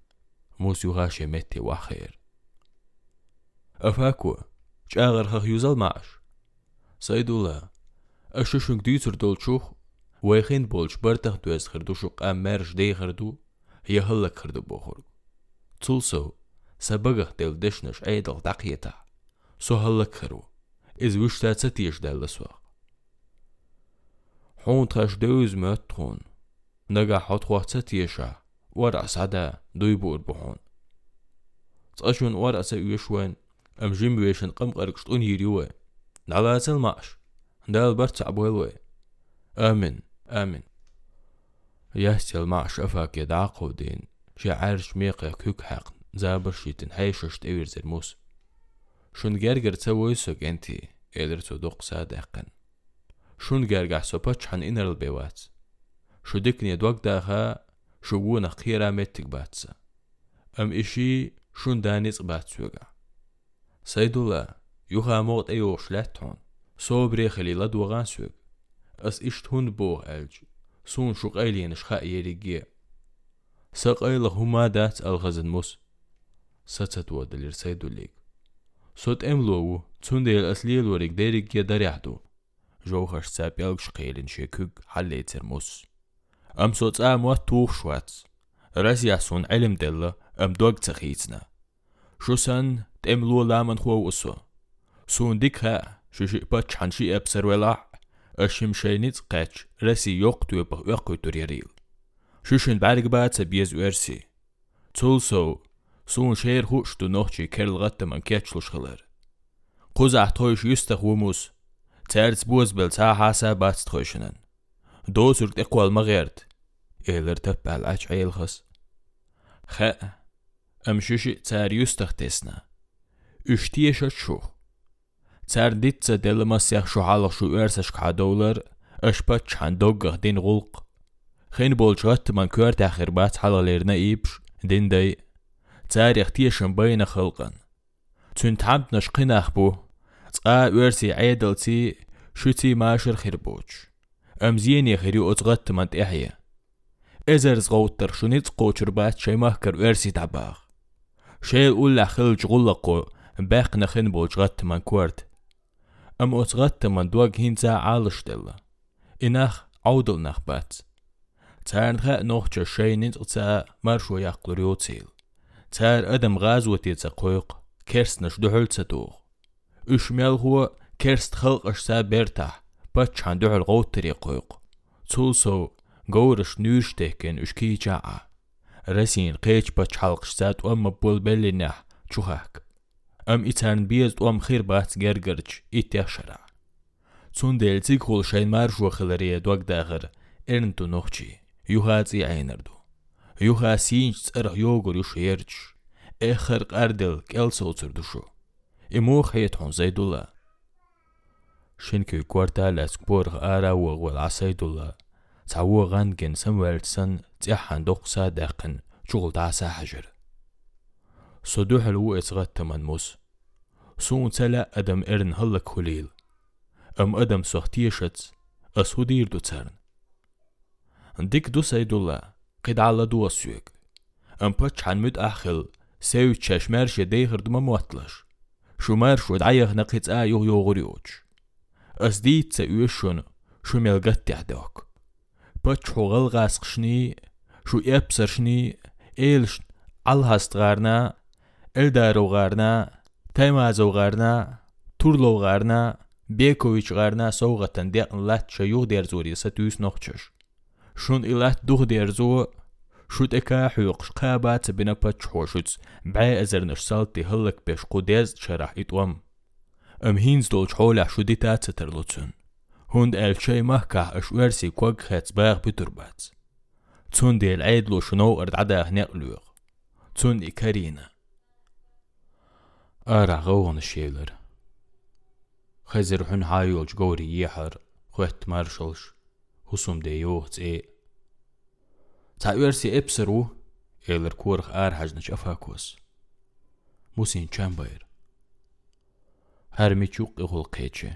موس يغاشي متي وخير أفاكو شاغر خخ يوزل معش. سيد الله أشوشنك ديتر دول شوخ؟ ويخين بولش برتخ دوز خردو شوق أم مرش دي خردو هي هلك خردو بوخورگ تولسو سبغخ دل دشنش أيدل دقيتا. سو هلك خرو. إز وشتا تتيش دل مات تخون نگا حوت خواه تتيشا ورا سعدا دوي بور بحون تقشون ورا سيوشوين أم جيم بيشن قم قرقشتون يريوه نعلا تلمعش دال برتع بويلوه آمين آمين يهسل مع شفاك يدعقو دين شعارش ميقا كوك حق زابر شيتن حيشش تأوير زرموس شون جرجر تسويسوك انتي إلر تدوق صادقا شون جرجع سوباتش حن إنر البيوات شو دكني دوق داخا شو بونا خيرا متك باتسا أم إشي شون دانيس باتسوغا سيدولا يوخا موت أيوش لاتون صوبري خلي لدوغان سوغ أس إشت هند بوغ ألج سون شو قايلين شخاء يريجي ساقايل هما دات الغزن موس. ستت ودلير سيدو ليك صوت املوو تون ديل أسليل وريك ديريك يدريحدو جوهر ساب ჟოუხაშცა პელგშ ყეილინში ქუგ ჰალეიცერმოს ამ სოცა მოა თუხშვაც რაზიასონ ელემდელ ამ დოგცხიცნა შოსან ტემლუა ლამან ხუაუსო სუნდიკა შიშიპა ჩანში აფსერველა შიმშენიც ყეჩ რესი იოყტუება ეყუტრიერილ შუშენ ბარგბაცა ბიეს ვერსი ცულსო სუნ შეერხუშტუ ნოხჩი ქერლღატტამან კეჩლუშხელერ ყუზა თოიშ იუსტა ხუმუს Цэрц бүс билца хаса бац тхошнен. До сүртэ қолма гэрт. Элэр тэппал ач айлхас. Хэ. Амшуши цэр юстах тесна. Үштие шат шух. Цэр дитца дэлмас ях шухалах шу өрсэш кадоулар. Ашпа чандоггах дин гулқ. Хэн болчгат тман көр тахир бац халалерна ипш. Дин дэй. Цэр яхтие шамбайна хылған. Цүн тамтнаш қинах бұ. تقا ورسي عيدلتي شوتي ماشر خربوش أمزين يخري أتغت من تحيا إزر زغوتر شنيت قوشر بات شي مهكر ورسي تعباغ شي أولا خلج غلقو باق نخن بوجغت من كورت أم أتغت من دوغ هنزا عالش دل إناخ عودل نخ بات تارنخا نوخجا شي نتغتا مرشو يقلر يوتيل تار أدم غازوتي تقويق كيرس نش دحل تدوغ იშმელღო керст ხალყშსა ბერთა ба чандуҳул гъутри қуйқ цулсов гъурш нюрштекен ушкичаа расин қеч ба чалқшса туам булбелина чухак ам ицан биез туам хир бац гергерч итяшара цундел цикхул шаймар жухлария дуагдагър эрнту нохчи юхаци айнерду юха синч цэр йогур юшерч эхэр қардел келсоцурдушу نوخجي يوهاتي عينردو يوها سينج تسرح يوغر يشيرج آخر قردل كيل صوتر دشو إمو خيتحون زيد الله شنكي كوارتال أسكبور آرا وغول عسيد الله تعو غانجن سموالتسن تيحان دقسا داقن شغل دعسا حجر صدوح ألو إسغت تمن موس سون تلا أدم إرن هلك خليل أم أدم سختيشت أسودير دو تسرن ديك دو سيد الله قد على دو أسيوك أم باتش عن مد أخل سيو تشاشمار شديخر دما مواتلش Sjumær sjod eih nakits äjuh jogurjuch. Ösdit se yö sjön, sjumel göttjah dök. Pötsch hogal gasq shni, shu epsar shni, elshn, alhast garna, eldaro garna, taymazo garna, turlo garna, bekovic garna sovgatan deqn lat shayuh der sa اكا حيوق قابات بنا باتش حوشوتس بعي ازر نشسالتي هلك بيش قوديز شرح اتوام ام هينز دول حولح شو دي تات سترلوتسون هوند ال شي مهكا اش ورسي كوغ خيتس باغ بتربات تون دي العيدلو شنو ارد عدا هنقلوغ تون اكارينا ارع غوغن الشيلر خزر حن هايولج غوري يحر خوت مارشلش حسوم دي يوغت ايه تعيرسي ابسرو إلر كورخ آر حجنش أفاكوس موسين چامباير هرمي چوق إغول قيتشي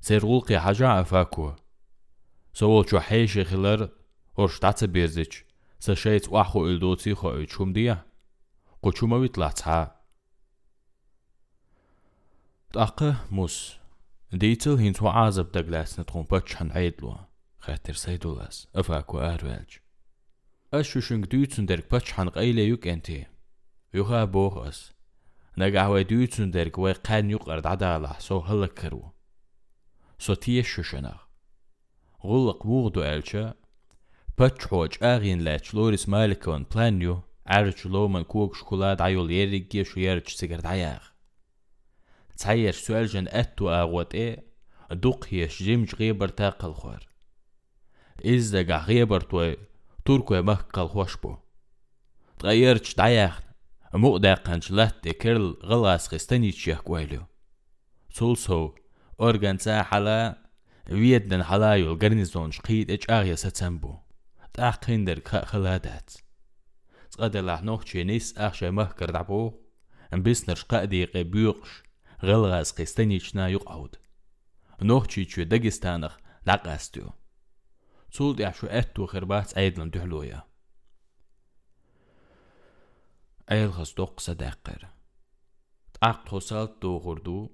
سير غولقي حاجة أفاكو سوال شو حيش خلر ورش تعتا بيزيش سشيت واحو إلدوتي خو إيشوم ديا قوشو ما بيطلع تها تأقى موس ديتل هين عازب دقلاس نتخون باتش حن عيدلو خاطر سيدولاس أفاكو آروالج أشوشنك دوتسون درك باتش حن قيلة يوك أنتي يوخا بوغس نجا هوا دوتسون درك وي قان يوق أرد عدالة سو هلك كرو سو تيش شوشنا غلق بوغدو ألشا باتش حوج آغين لاتش لوريس مالكون بلانيو عرج لو من كوك شكولاد عيول يريك يشو يرج سيجرد عياغ تعيش سؤال جن أتو آغوت إيه دوق هيش جيمج غيبر تاقل خوار إزا قا غيبر توي توركو مهقل خوشبو تغيرتش دعياخ مو داقنش لات كرل غلاس خستنيتش يحكواليو سولسو أورغان سا حلا ويدن حلايو الغرنيزون شقيد اج آغيا ستسنبو تاقين در خلادات تقدر نوخشي نيس أخشى مهكر دعبو ام بيسنر شقادي قبيوقش غلغاس خستنيتشنا يقعود نوخشي تشو داغستانخ لقاستيو صول Zult er scho et durch erbaats eidlan duhluya. Eylğas doqsa dəqqir. Aq tosalt doğurdu.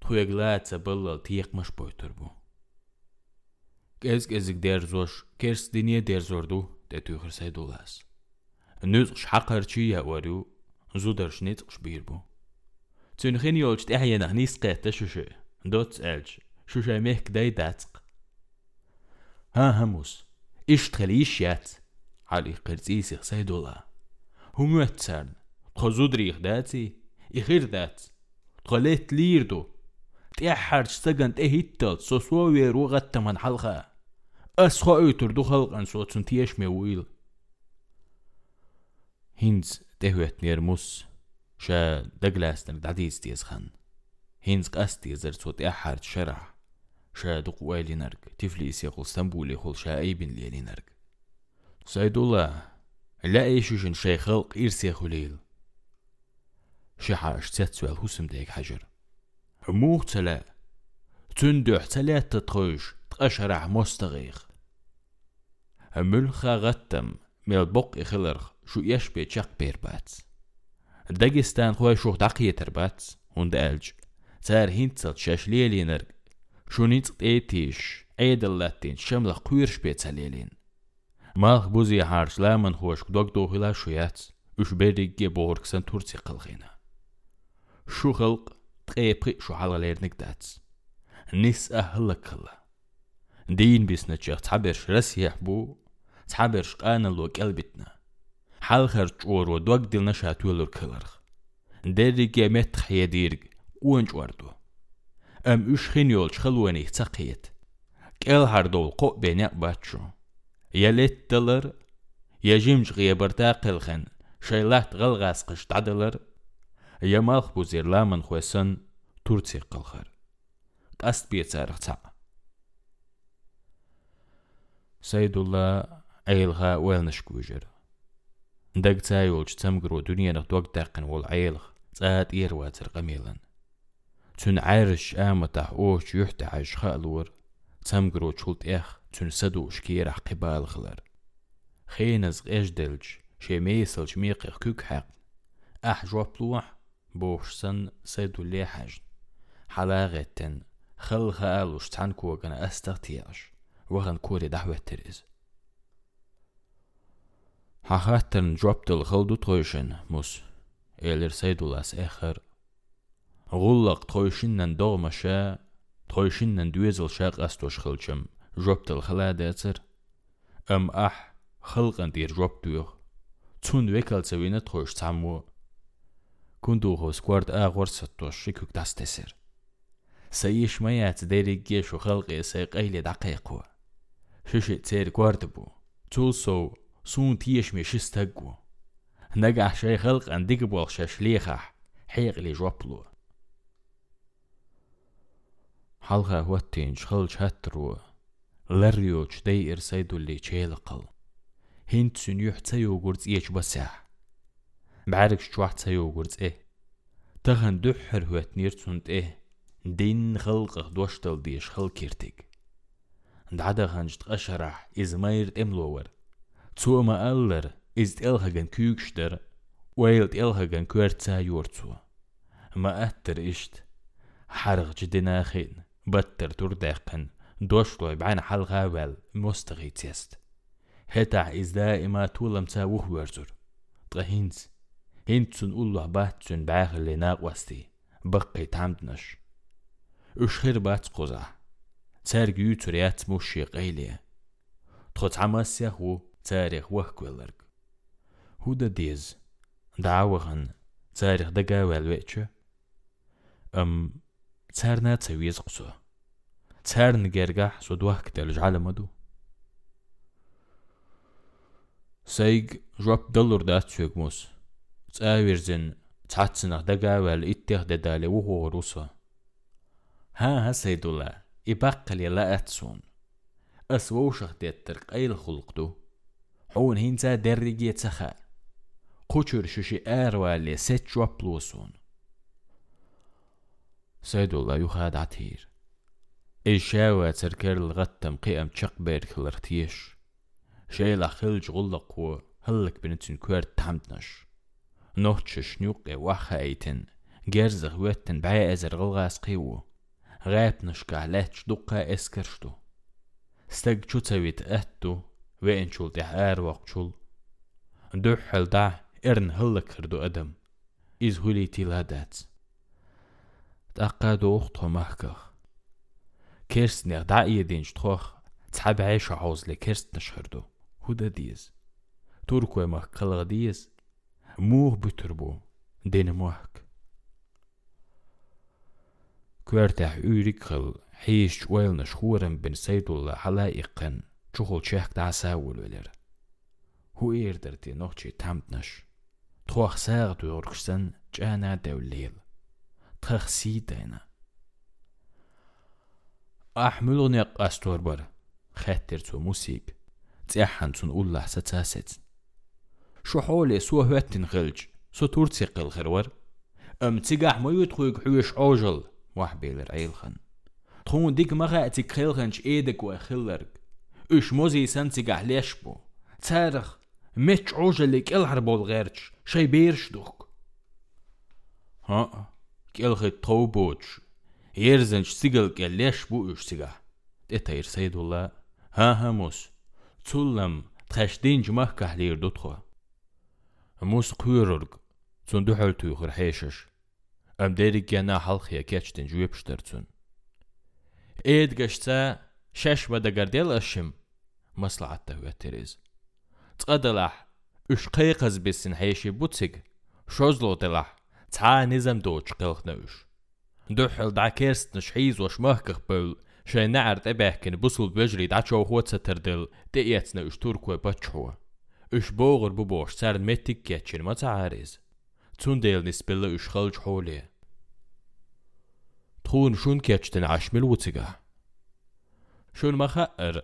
Tuyeglatsa bıllal tiyiqmiş boytur bu. Gez gezik der zoş, kers diniye der zordu, de tüyürsey dolas. Nüz şaqar çiya varu, zuder şnit şbir bu. Tünxin yolçt ehyen ahnis qətə şüşə. Dots elç. Şüşə mehk day datq. هموس إيش تخليش يات علي قرزيسي سيدولا هم يتسارن تخزودريخ داتي إخير دات. تخليت ليردو تيحرج سجن تهيتل سوسوي روغت من حلقة. أسخو أيتر دو خلقن. صوتن تيش مويل هينز تهوت نيرموس شا دقلاستن دعديز تيز خان هينز قاستي زر صوت أحرج شرح. شا دق ويلي نرق تفليس يقول استنبولي خل شا أيبن ليلي نرق سيد الله لا ايشوشن شي خلق إرسي خليل شحاش تسوال هسم ديك حجر. موخ تلا. تندوح تلات تخوش تقشرح مستغيخ. ملخا غتم ميل بق إخلرخ شو يشبه تشاق بيربات داغستان خوي شو دقية تربات هند ألج. تار هنتل شاش ليلينر Shunitz etish, Eidellettin, Shemla Quir Spezialin. Malch buzi harç lamın hoş dog dohila şuyat, üşbedig ge borgsan tursi qılğina. Şu xalq tqepi şu halalernik dats. Nis ahla qıla. Din bisna çıx tabir rasiyah bu, tabir qana lo qalbitna. Hal xarç oru dog dilna şatulur qılırq. Derri ge met xyedirg, unç vardu. جيمت خيديرج وانج وردو ام اش خينيول خلواني تقيت كيل هاردول قو بينيق باتشو يلت دلر يجيمج غيبرتا قلخن شيلات غلغاس قش تعدلر يمالخ بوزير لامن خوسن تورتي قلخر قاست بيتسارخ سيد الله ايلغا ويلنش كوجر دق تايولج تمقرو دنيا نخدوك داقن والعيلغ تات إير واتر قميلا تن عارش آمتح أوش يحتعش خالور تمقرو تشولت إخ تن سدو شكيرح قبال خلر. خينز غيجدلج شي ميسلج ميقخ كوك حق. أح جواب لوح بوش سن سيدو لي حاج حلاغتن خل خالوش تعنكو غن استغتياش وغن كوري دعوة تريز حخاتن جوبت الخلدو تروشن موس إلر سيدولاس إخر غلق تروشنن دوغما شا تروشنن دويزل شاق أستوش خلشم جوبت الخلاداتر أم أح خلقن دير جوبتوخ تون ويكال سوينة تروش تعمو كندو هو سكوارد آغور ستوش شكوك داستسر سيش ميات ديري جيش وخلقي سيق أيلي دقيقو ششي تسير كواردبو تولسو سون تيش مي شستقو نجح شي خلق عندك بول شاشليخح حيق لي جوبلو حلقة هوتين شخل شاترو لريوش دي إرسيدو اللي تشيلقل هنت سنيوح تسيو قرز إيش بساح بعرك شوح تسيو إيه. تغن دحر هوت نيرتسونت إيه. دين خلقه دوشتل ديش خلق كيرتك دعدا خنجت أشرح إزماير إملوور. Zu ma aller ist elhagen kükster, ويلت elhagen كورتسا يورتسو ما أتر إشت. حرغ جدنا خين بتر تردقن دوشلو بعين حلغا وال مستغي تيست هتع إز دائما تولم تاوه ورزر طهينز هنتسن أولو باتسن باغ اللي ناقوستي بقي تعمدنش أشخير بات قزع تارج يوتريات موشي قيلية تخط عماسيا هو تاريخ وهكولرق هودا ديز دعوغن تاريخ دقا والويتش أم تارنا تسويز قصو تار نجرجح سود وهك تلج على مدو سيج جواب دلور دات شوك موس تاويرزن تحتسنخ دقا وال اتيخ ددالي وهو روسا ها ها سيدولا إبقى لي لا أتسون أسووشخ ديتر قيل خلقدو حون هينزا درجي تخا قوشر ششي آروالي ست جواب سيدو الله يخاد عتير. إيشاوة تركر الغتم قيم تشق بيرك الارتيش شيلا خلج غلق و هلك بنتن كوير تحمدنش. نوتش شنوقي وخا إيتن. جرزغ ويتن بعي إزر غلغاس قيوو غابنشكا لاتش دقا إسكرشتو. استج تشوتسويت اتو وين شول تح آر وقت دوحل دا إرن هلك هردو أدم. إز هولي تيلادات تأقادو أختو محكخ كيرستنيغ دا إيدين شتخوخ تحب عيش عوز لكيرست نشهردو هودا ديز. توركو مخ قلغ ديز. موه بتربو دين موحك كوارتاح أوريك خل حيش ويل نشخورن بن سيدو حلائقن چوخل چهك دا ساول ولر هو إيردرتي نوخشي تامتنش. تخوخ ساغ دوركسن جانا دوليل تخخ سيدانا أحملوني قاستور بر خاتر تو موسيق تيحن تون أولا ستاسد شو حولي سو هوتن خلج سو تورتي قل خرور أم تيقاح ما يدخوك حوش أوجل وحبيل رعيلخن تخون ديك مغا خلخنش إيدك وخلرك إش موزي سنتيقاح ليشبو تارخ مش عوجلك الحربول غيرش شي بيرش دوك ها كيلخي طوبوش يرزنش سيجل كاليش بو إش კელხე თოუბოჩ ერზენჩ სიგელკე ლეშ ბუიშ სიგა ტეთა ერსაიდულა ჰაჰამოს ცულლამ თხაშდინჯ მაჰ კაჰლერ დოთხო მოს ყვიურორგ ცუნდუ ჰალთუ ხერ ჰეშეშ ამდერი კანა ჰალხია კეჩტინ ჯუებშტერცუნ ედგაშცა შეშვა და გარდელაშიმ მასლაატა ვეტერიზ წადალაჰ უშყეიყაზ ბესინ ჰეშე ბუციგ შოზლოდელაჰ Ca nizem dočkal neuš. Duhel da kerstniš hīzoš möhkih pöl, še nēr tebehkin busul böžri dačo hoca terdil, te iecne už turkoja pačo. Už boğur bu boş sern mettik geçin ma cariz. Cundelni spille už xalç holi. Tun şun keçtin aşmil vuciga. Şun ma xa'r,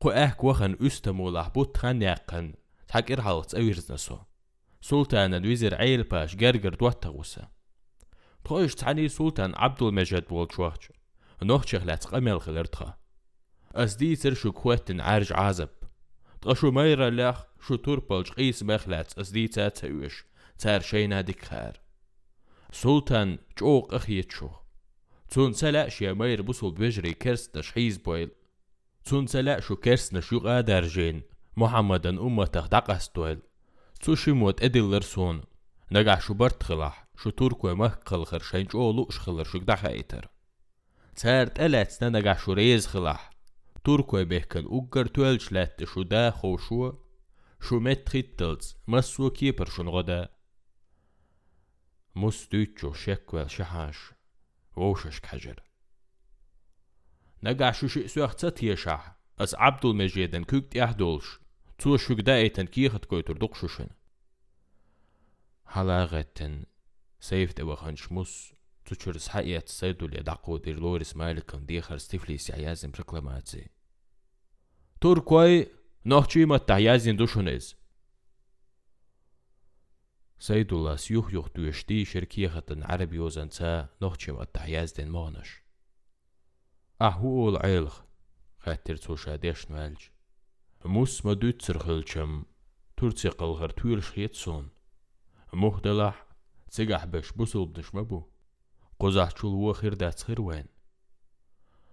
qu ehk waxan üstemullah bu txan yaqın, takir halts evirznesu. سلطان الوزير عيل باش جرجر دوتغوسا تخوش تعني سلطان عبد المجيد بولتشوخش نوخ شغلات قمل خلرتخا أس دي تر شو كوتن عارج عازب. تغشو ميرا لاخ شو توربلج قيس مخلات أس دي تاتوش تار شينا ديك خار. سلطان جوق أخيت شو. تون سلا شيا مير بوصل بجري كرس تشحيز بويل. تون سلا شو كرس نشو قادر جين. أمته دقستويل تو Цуши мод эдиллер сон. Нагашу бартхылах, шу турку махкылхыр шэнч олу шхылыр шугдаха эйтер. Цэрт элэцна нагашу рейзхылах. Турку бехкэн уггар туэлчлэтти шу да хошу. Шу мэтхиттылц, массу кипр шунгода. Мустючу шеквел шахаш. Вошаш кажер. Нагашу ши суахца тиешах. As Abdul Mejeden kügt er dolsch. شو شي سوخت يشح اس عبد المجيدن كوكت يحدولش تو شوكدا ايتن كيخت كويتر دقشوشن حلاغتن سيفت وخن شموس تشرس حقيقة سيدو اللي دعقو دير لوريس مالكن ديخر ستيفليس يعيازم ركلاماتي توركوي نوحشي ما تعيازين دوشونيز سيدو الله سيوح يوح دوشتي شركيخة عربي وزنتا نوحشي ما تعياز دين مونش أهو العيلخ خاتر توشا ديش نوالج موس ما دوت سرخلشم تورتي قلغر تويل شخيتسون مهدلح تسيقح بش بوصل بدش مبو قزح چول وخير دات خير وين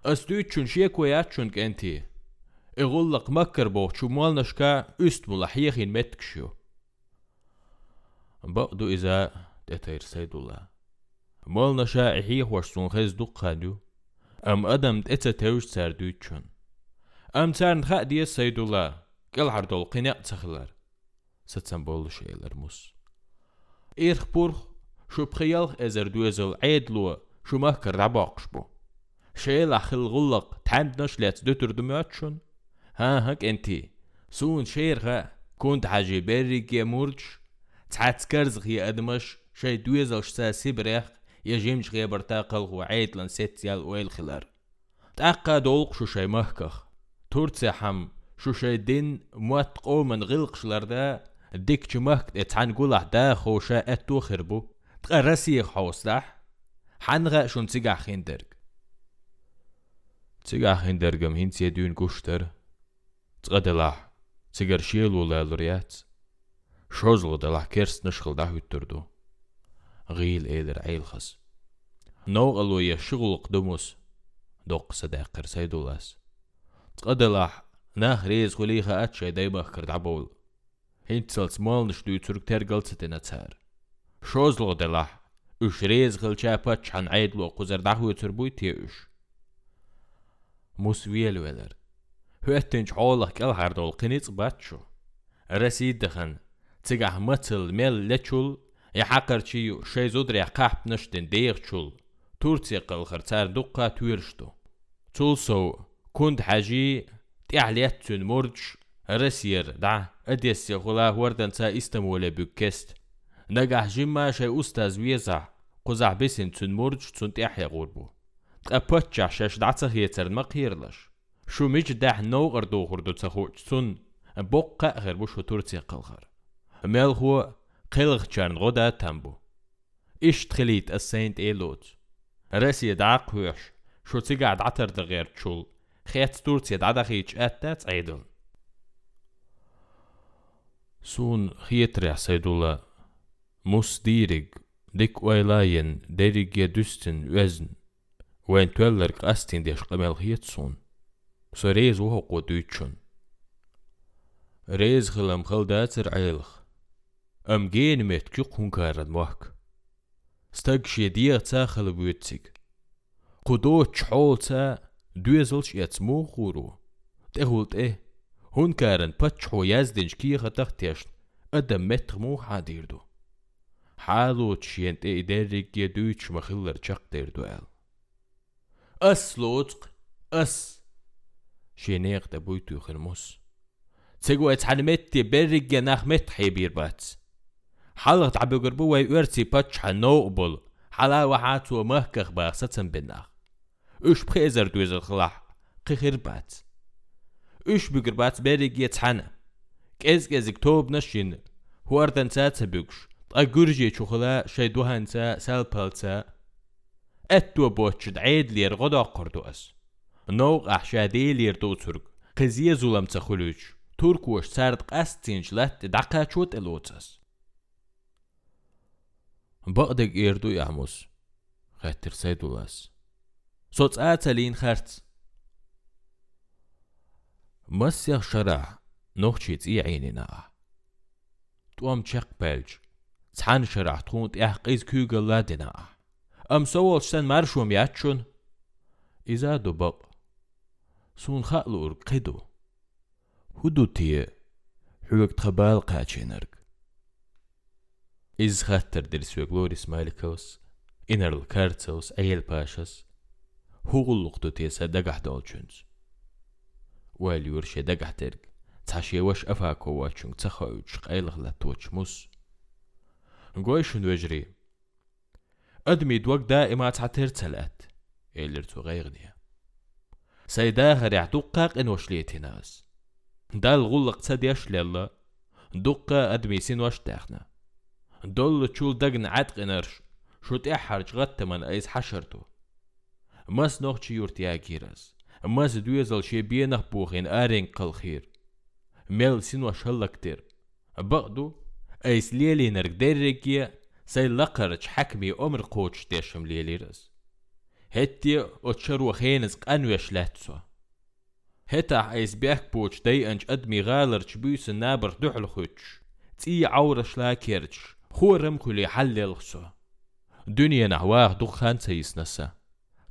أستويت چون شيك ويات چون كنتي إغلق مكر بو شو مال نشكا است ملحيخين متكشو بقدو إذا تتير سيد الله مال نشا إحيخ وشسون خيز دقادو أم أدم تأتا توش ساردو تارن خاق دي سيد الله قل عردول قناع تخلر ستسن بولو شيلر موس إيرخ بورخ شو بخيالخ إزر دوزل عيد لو شو مهكر رباقش بو شيل أخل غلق تحند نشلت دوتر دمياتشون ها هك انتي سون شيرغا كنت حاجي بريك يا مورج تحت كرزغ يا أدمش شي دوزل شتا سيبريخ يا جيمش غيا برتاقل هو عيد لن ست يال ويل خلار تأقا دولق شو شي مهكخ تورتسي حم شو شي دين موات قومن غلقش لردا ديك جمهك اتعن قوله دا خوشا اتو خربو تقرسي حوس دح حنغا شون تيجا خيندرج تيجا خيندرجم هين سيدون قشتر تقدلح تيجر شيلو لالريات شوزلو دلح كيرس نشخل دا هتردو غيل ايدر عيل خس نو غلو يشغل قدموس دوق صداقر سيدولاس წყდელაჰ ნახ რიზ ხულიხა აჩე დაიბახკრ დაბოულ ჰინცელს მოლნიშდუ ცურკთერ გელცდენაცარ შოზლოდელაჰ üş rez gılçapa çan aydlo kuzer dahu e ötür bu itiye üş. Musviyel veler. Hüettinç oğlak el hardol qinic batçu. Resid dıxın. Cigah mıtıl mel leçul. Yahakar e çiyu şeyzudriya kahp e nıştin deyik çul. Turciya qılxır çar duqqa tüyürşdu. Çul soğu. كنت حاجي تعليت مرج رسير دع اديس غلا وردن تا استمولا بوكست. نجح جيما شي أستاذ ويزع قزع بسن تن مرج تن تحيا غربو تقبتش شاش دعتا هيتر مقيرلش شو مج دح نو غردو غردو تخوش تن بقى غير بوشو تورتي قلغر ميل هو قلغ چرن غدا تنبو إيش تخليت السينت إيلوت؟ راسي دعق ويش شو تيقعد عتر دغير تشول. خيات تورتي دعدا خيج أتات عيدون سون خيتريح سيدولا موس ديرج ديك ويلاين ديرج يدستن وزن وين تولرك أستين ديش قمال خيت سون. سو ريز وهو قدوتشون ريز خلم خلداتر عيلخ أم جين ميت كيق هنكارن موحك ستاقشي ديغ تا خلبوتسيك قدو تشحول تا دوزلش يتسمو غورو تغولت إيه هنكارن باتشحو يزدنش كيخة تختيشن أدم متر مو حاديردو حالو تشينت إيه ديريك يدوش مخلر چق ديردو أل أس لوتق أس شينيغ دبويتو خرموس تسيقو اتحلمتي برق ناخ متحي بيربات حلقت عبو قربو وي ارتي باتش حنوقبل حلا وحاتو مهكخ باخستن بناخ اش بخيزر دويز الخلاح قخير بات اش بقربات برق يتحنا كيز كيز كتوب نشين هو اردن سات بيكش أجرجي شخلا شيدوها انسا سالبالسا اتو بوتش دعيد لير غدا قردوس نوق أحشادي لير دو ترك قزية زولم تخلوش تركوش سارد قاستينش لات دقا چوت الوتس بقدق إيردو يعموس خاتر سيدولاس صوت آتالين خارت مسيخ شرع نوخشيت إي عيننا توام تشق بلج تحان شرع تخون تيح قيز كوغل لادنا أم سوال شتن مرشوم ياتشون إذا دبق سون خالور قدو هدوتي حوك تخبال قاچينرك إز خاتر درسوك لوريس مالكوس إنر الكارتسوس أيل باشس أفاكو واتشون تخوش قيلغ لاتوش موس نقويشون وجري أدمي دوك دائما تعتر تلات إلرتو غيغنيا سيدا غري عدوقاق إن وشليتي ناس دال غلق تديش للا دقة أدمي سين واش تاخنا دول تشول دقن عتق إنرش شو تحرج غت من أيس حشرتو مس نوخ يورتيا كيرس مس دويزل شي بينخ بوخين آرين قل خير ميل سين واش هلكتر بقدو أيس ليلي نرق ديريكيا سي لقرج حكمي أمر قوش تيشم ليلي رس هتي أتشرو خينز قنوش لاتسو هتا ايس بيك بوش دي انج ادمي غالر تشبيس النابر دحل خوش تي عورش لا خورم كلي حلل خسو دنيا نحواه دخان سيس نسا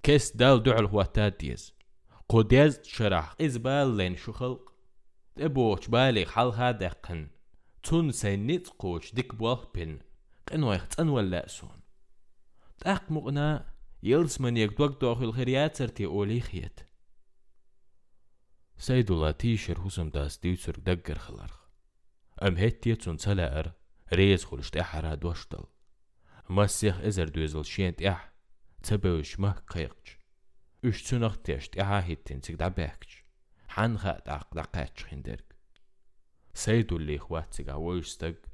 كيس دال دعل هو تاديز قديز شرح. إزبال لين شو خلق. تبوش بالي حالها دقن. تون سينيت قوش ديك بوالخ بين قنو يختن ولا سون. تاق مغنا يلس من يكدوك دوخ الخريات سرتي أولي خيت سيدولا تيشر حسم داس ديوتسر دقر خلرخ. ام هتي تون سلاقر ريز خلشت احرا دوشتل. مسيخ ازر دوزل شينت اح. اش تنخ تشت احا هتين تك دابكش حان خات اق دقاتش خندرك سيدو اللي اخوات تك عويشتك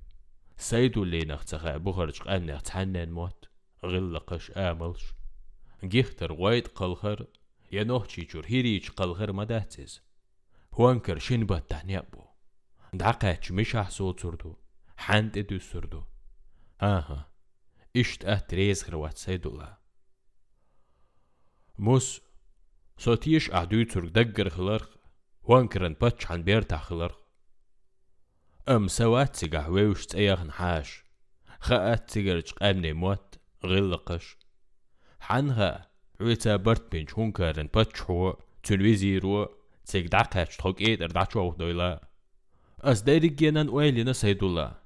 سيدو اللي نختخ بخرج قانخ تحنن موت غلقش آملش ينوحشي جور هيريج قلخر مداتز هوانكر شين بات تحنيابو دعقاتش مش حصول سردو حانت ادو سردو آها اشت آه تريز غروات سيدولا موس صوتيش أعدو ترك دقر خلرق وانكرن باتش عن بيرتع خلرق أم سوات سيقع ويوش تأيغ نحاش خاات سيقرج قامني موت غلقش حنها عويتا برت بينش هونكرن باتش هو تنويزي رو تسيق دعقاش تحوك ايد اردعشو دويلا أس دايري جينان ويلي سيدولا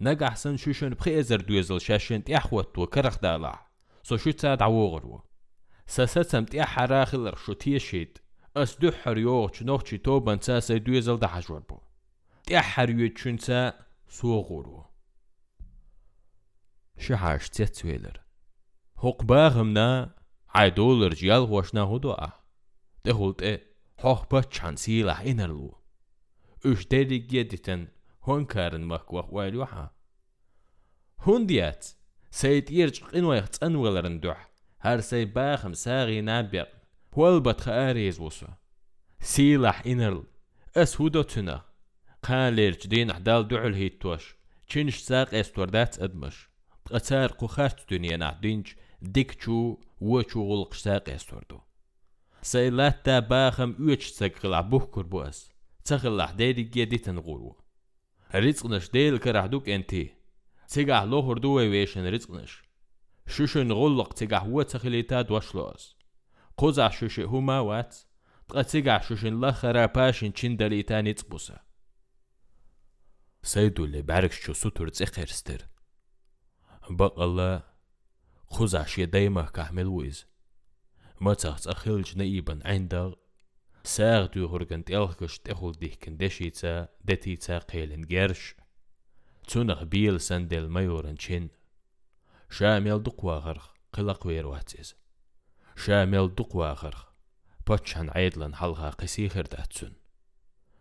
نجح سن شوشن بخيزر دويزل شاشن تيحوت وكرخ دالع سو شو تساد عوغرو ساساتم تيح حراخل شو تيشيد أس دو حريوغ چنوخ توبان ساسي دويزل دحجور بو تيح حريو چنسا سوغورو شحاش تيتسويلر هوق باغمنا عيدولر جيال وشنا هدوء تهولت ايه هوق باتشان سيلا إنرلو اش ديري جيدتن هون كارن مخوخ والوحا هون ديات سيد يرجق إنو يختن ولرن دوح Herseyi bəxim səği nəbya. Huel batxa əriz vusu. Silah inirl. Es hudo tünə. Qalir cidin hdal du'ul hittuş. Çinş saq estordat edmiş. Qatar quxart dünyana dinç dikçu və çuğul qsaq estordu. Saylat da baxım 3 səqla buhkur bu as. Çəxillah deydi geditin quru. Rizqnış deyil kərəhduk enti. Sigah lohurdu və veşin rizqnış. شوشن غلق تيجع هو تخليتا دوشلوز قوزع شوشي هما وات تقا تيجع شوشن لخرا باشن چين دليتا نتبوسا سيدو اللي بارك شو سوتر تخيرستر بق الله خوزع شي دايما كحمل ويز ما تخت أخيلج نئيبا عندغ ساغ دو غرغن تيلخش تخول ديكن دشيتا دتيتا قيلن جيرش تونغ بيل سندل ميورن چين شامل دقوا غرخ قلق ويرواتيز شامل دقوا غرخ باتشان عيدلن حلها قسيخر داتسون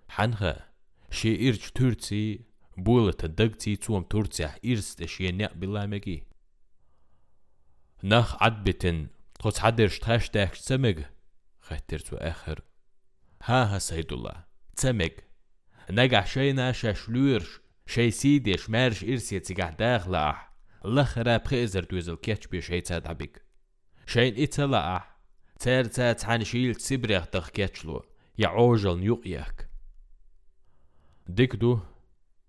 حنها شي إرج تورتي بولة دقتي توم تورتيح إرست شي نيق بلامجي نخ عدبتن قد حدرش تخاش داك سمج خطرتو آخر ها ها سيد الله تسمك نجح شي ناشا شلورش شي سيديش مارش إرسي تيجح داخل أح لخرا بخيزر دوزل كيتش بي شي تاد عبيك شين إتلا أح تار تات حان شيل تسبريخ تخ كيتشلو يعوجل دو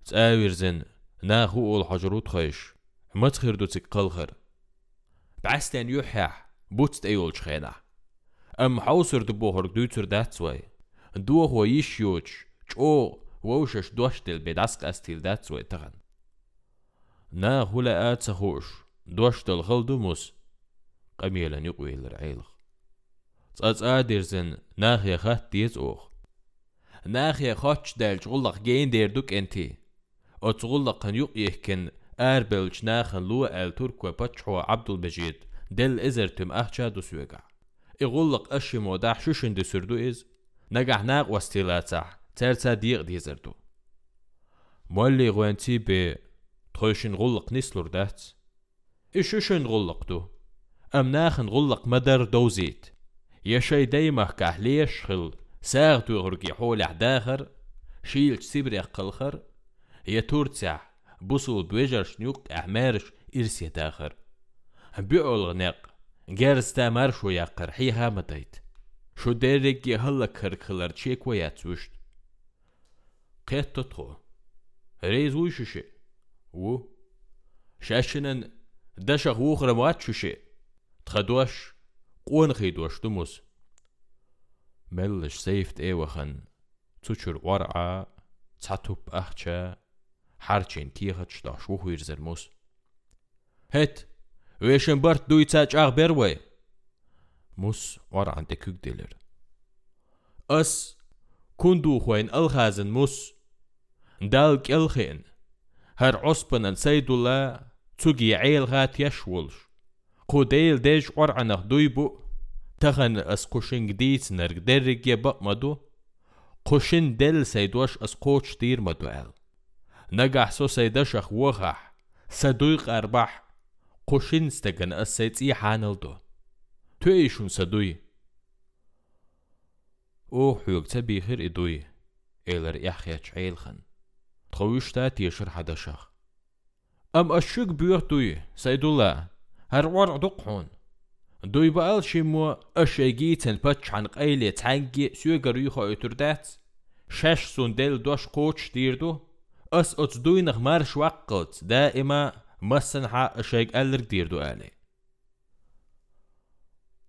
تآوير زن ناخو أول حجروت خيش دو تك قلخر بعستان يوحيح بوتست أيول شخينا أم حوصر دبوهر دوتر داتسوي دو هو يشيوش چو ووشش دوشتل بداسق استيل دات سوي تغن نا هلا آت سخوش دوشتل خلدو موس قميلا يقوي الرعيلخ. تأت آدر زن ناخي خات ديز أوخ. ناخي خاتش دال شغلق جين دير دوك انتي. أو تغلق يقيهكن أربلش ناخن لو آل تركو باتشو عبد البجيد دل إزرتم أحجا دو سويقع إغلق أشي موداح شوشن دو سردو إز. نجح ناق وستيلاتح ترتا ديق ديزردو مولي غوانتي ب تخوشن غلق نسلور دات إشوشن غلق دو؟ أم ناخن غلق مدر دوزيت. يشي دايما كهليش خل؟ ساغ تو غرقي حول داخر شيل سيبري قلخر يا تورتسع بوصل بوجر شنيوك أحمارش إرسي داخر. بيعول غناق جارستا مارشو يا قرحيها مديت شو ديرك يهلا كركلر تشيك وياتوشت قيت تطخو. ريز ou Schächenen dächer hochere Matschche Tradurch Onre durch du muss Mellech seft ewechen Zuchur Wara Zatup Ache Harchen Tierch da Schohuir se muss. Het Wechen Bart duizeitch ach berwe Muss war an de Kügdeler Ass kun du choin alchazen muss Dalk elchen هر عصبنا سيد الله تجي عيل غات يشولش قوديل ديش ورعنه دويبو تغن اس قوشن جديد نرق درق يبق مدو قوشن دل سيدوش اس قوش دير مدو ال نجح سو سيدش اخوخح سدويق اربح قوشن استجن اس سيتي حانل دو تويشون سدوي أو حيوك تبي خير إدوي إلر يحيا عيلخن تخويشتا تيشر حدشخ أم أشيك بيوتوي سيد الله هر ورع دقحون دوي بقال شمو أشيجي تنبتش عن قيلة تانجي سيوغر يخو اتردات شاش سوندل دوش قوش ديردو أس أتس دوي نغمارش وقت دائما مسن حا أشيج ألر ديردو آلي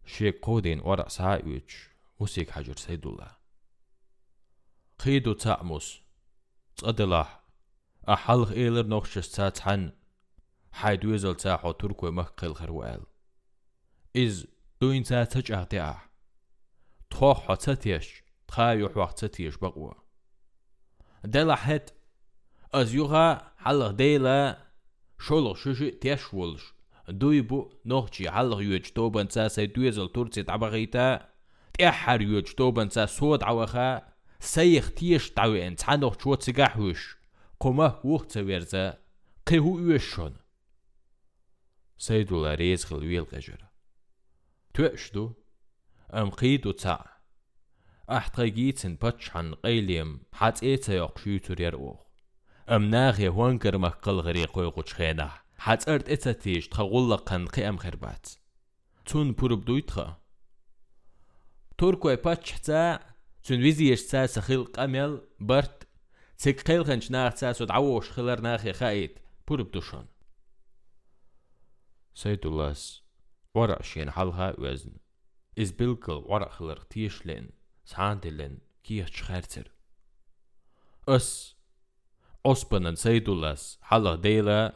شيك قودين ورق سايوش موسيق حجر سيد الله قيدو تأموس تصدلاح أحلق إيلر نوخشش تاتحن حيد ويزل تاحو تركو مخقل خروال إز دوين تا تجاه دعا تخوخ تتيش تخايوح وقت تتيش بقوة دلا حد از يوغا حلق ديلا شولغ شوشي تيش ولش دوي بو نوخشي حلق يوج توبان تا سي دويزل تورتي تعبغيتا تيحر يوج توبان تا سود عوخا سيخ تيش تعوين تعنوخ شو تسيقاحوش საიხთიეშტავი ანცანო ჩუოციგაჰუიშ кома უხცევერზე ყიჰუ უეშონ საიდულა რეზღილ ველყეჟერა თუეშდუ ამყიდუ ცა? აჰტრაგიცენ პაჩან ყელიემ ჰაწეცა ოხშიუცურიარ ოხ ამნაღე ვანკერმა ყილღრი ყოიყუჩხენა ჰაწარტეცათიეშ თხაგულაყან ყიამხერბაც ცუნ ფურბდუითხა თურკუე პაჩცა Zun visi ist zäh sa chil kamel, bart, zig chilchen schnach zäh sot awosh chiller nachhe chait, purub duschon. Saidullas, wara shien halha wezn. Is саан wara chiller tischlen, shandelen, kiech Ос Ös, ospanen saidullas, halha deila,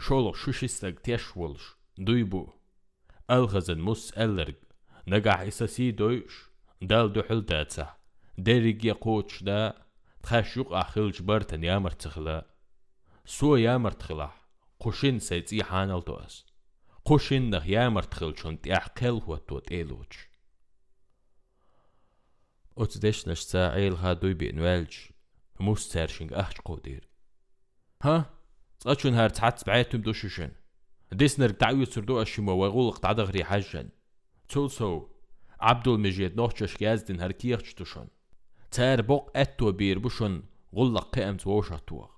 шолох шишистаг тешволш дуйбу алхазан мус эллерг нага хисаси дойш ديلا شولو شوشيستك تيش ولش دويبو ألغزن مس ألرق نقع إساسي دويش دال دو حل داتسا ديريق يقوتش دا تخاشيق أخيلج برتن يامر تخلا. سو يامر تخلا. قوشين سيتي حانل دوس قوشين نخ يامر تخلشون تيحقل هو توت إيلوش أتدش نشتا عيل ها دوي بإنوالج مسترشنج أحج قودير. ها؟ تقشن هار تحت بعيتم دوششن ديسنر تعيو سردو أشيمو وغولق تعدغري حجن تولسو عبد المجيد نوحشش جازدن هر كيخش دوشن تار بوق أتو بير بوشن غلق قيم تووش أتوغ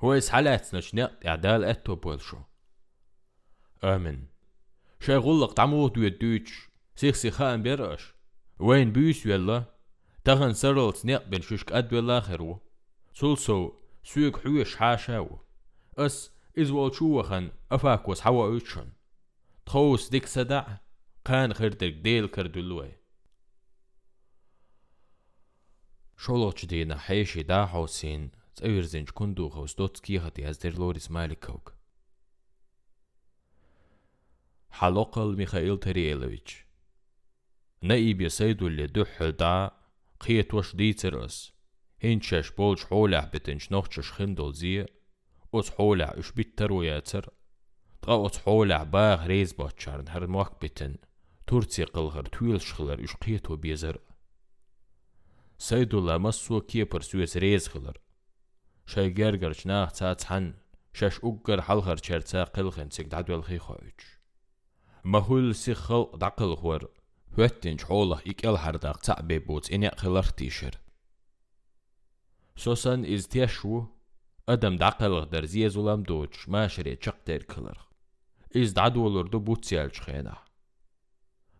هو إسحالات نشنق إعدال أتو بولشو. آمن شي غلق تعمو دو يدوش سيخ سيخان بيرش. وين بيس يلا؟ تغن سرل سنق بين ششك أد ولا خيرو. سلسو سويق حويش حاشاو. أس إز والشوخن أفاكوس حوا أوتشن تخوس ديك سدع. قان خردك ديل كردلوي شولوش دينا حيشي دا حوسين تأويرزنج كندو خوس دوتسكي هاتي هزدر لوريس مالك كوك حلقل ميخائيل تريلويتش نائب يسيدو اللي دح دا قيت وش دي ترس هنشش بولش حولح بتنش نوخشش خندل زي أس حولح إش بيترو ياتر تغا أس حولح باغ ريز باتشارن هر موك بتن. تورتي قلغر تويل شخلر إش قيتو بيزر سيدو لا مسو كيبر سويس ريز خلر شاي جرجر شناخ تات حن شاش أقر حلغر شرتا قلغن سيك دعدو الخيخوش مهول سيخل دقل خور هوتين حوله إكل هرداق تعبي بوت إني خلر تيشر سوسن إز تيشو أدم دقل در زي زولام دوش ماشري چق دير كلر إز دعدولر دو بوت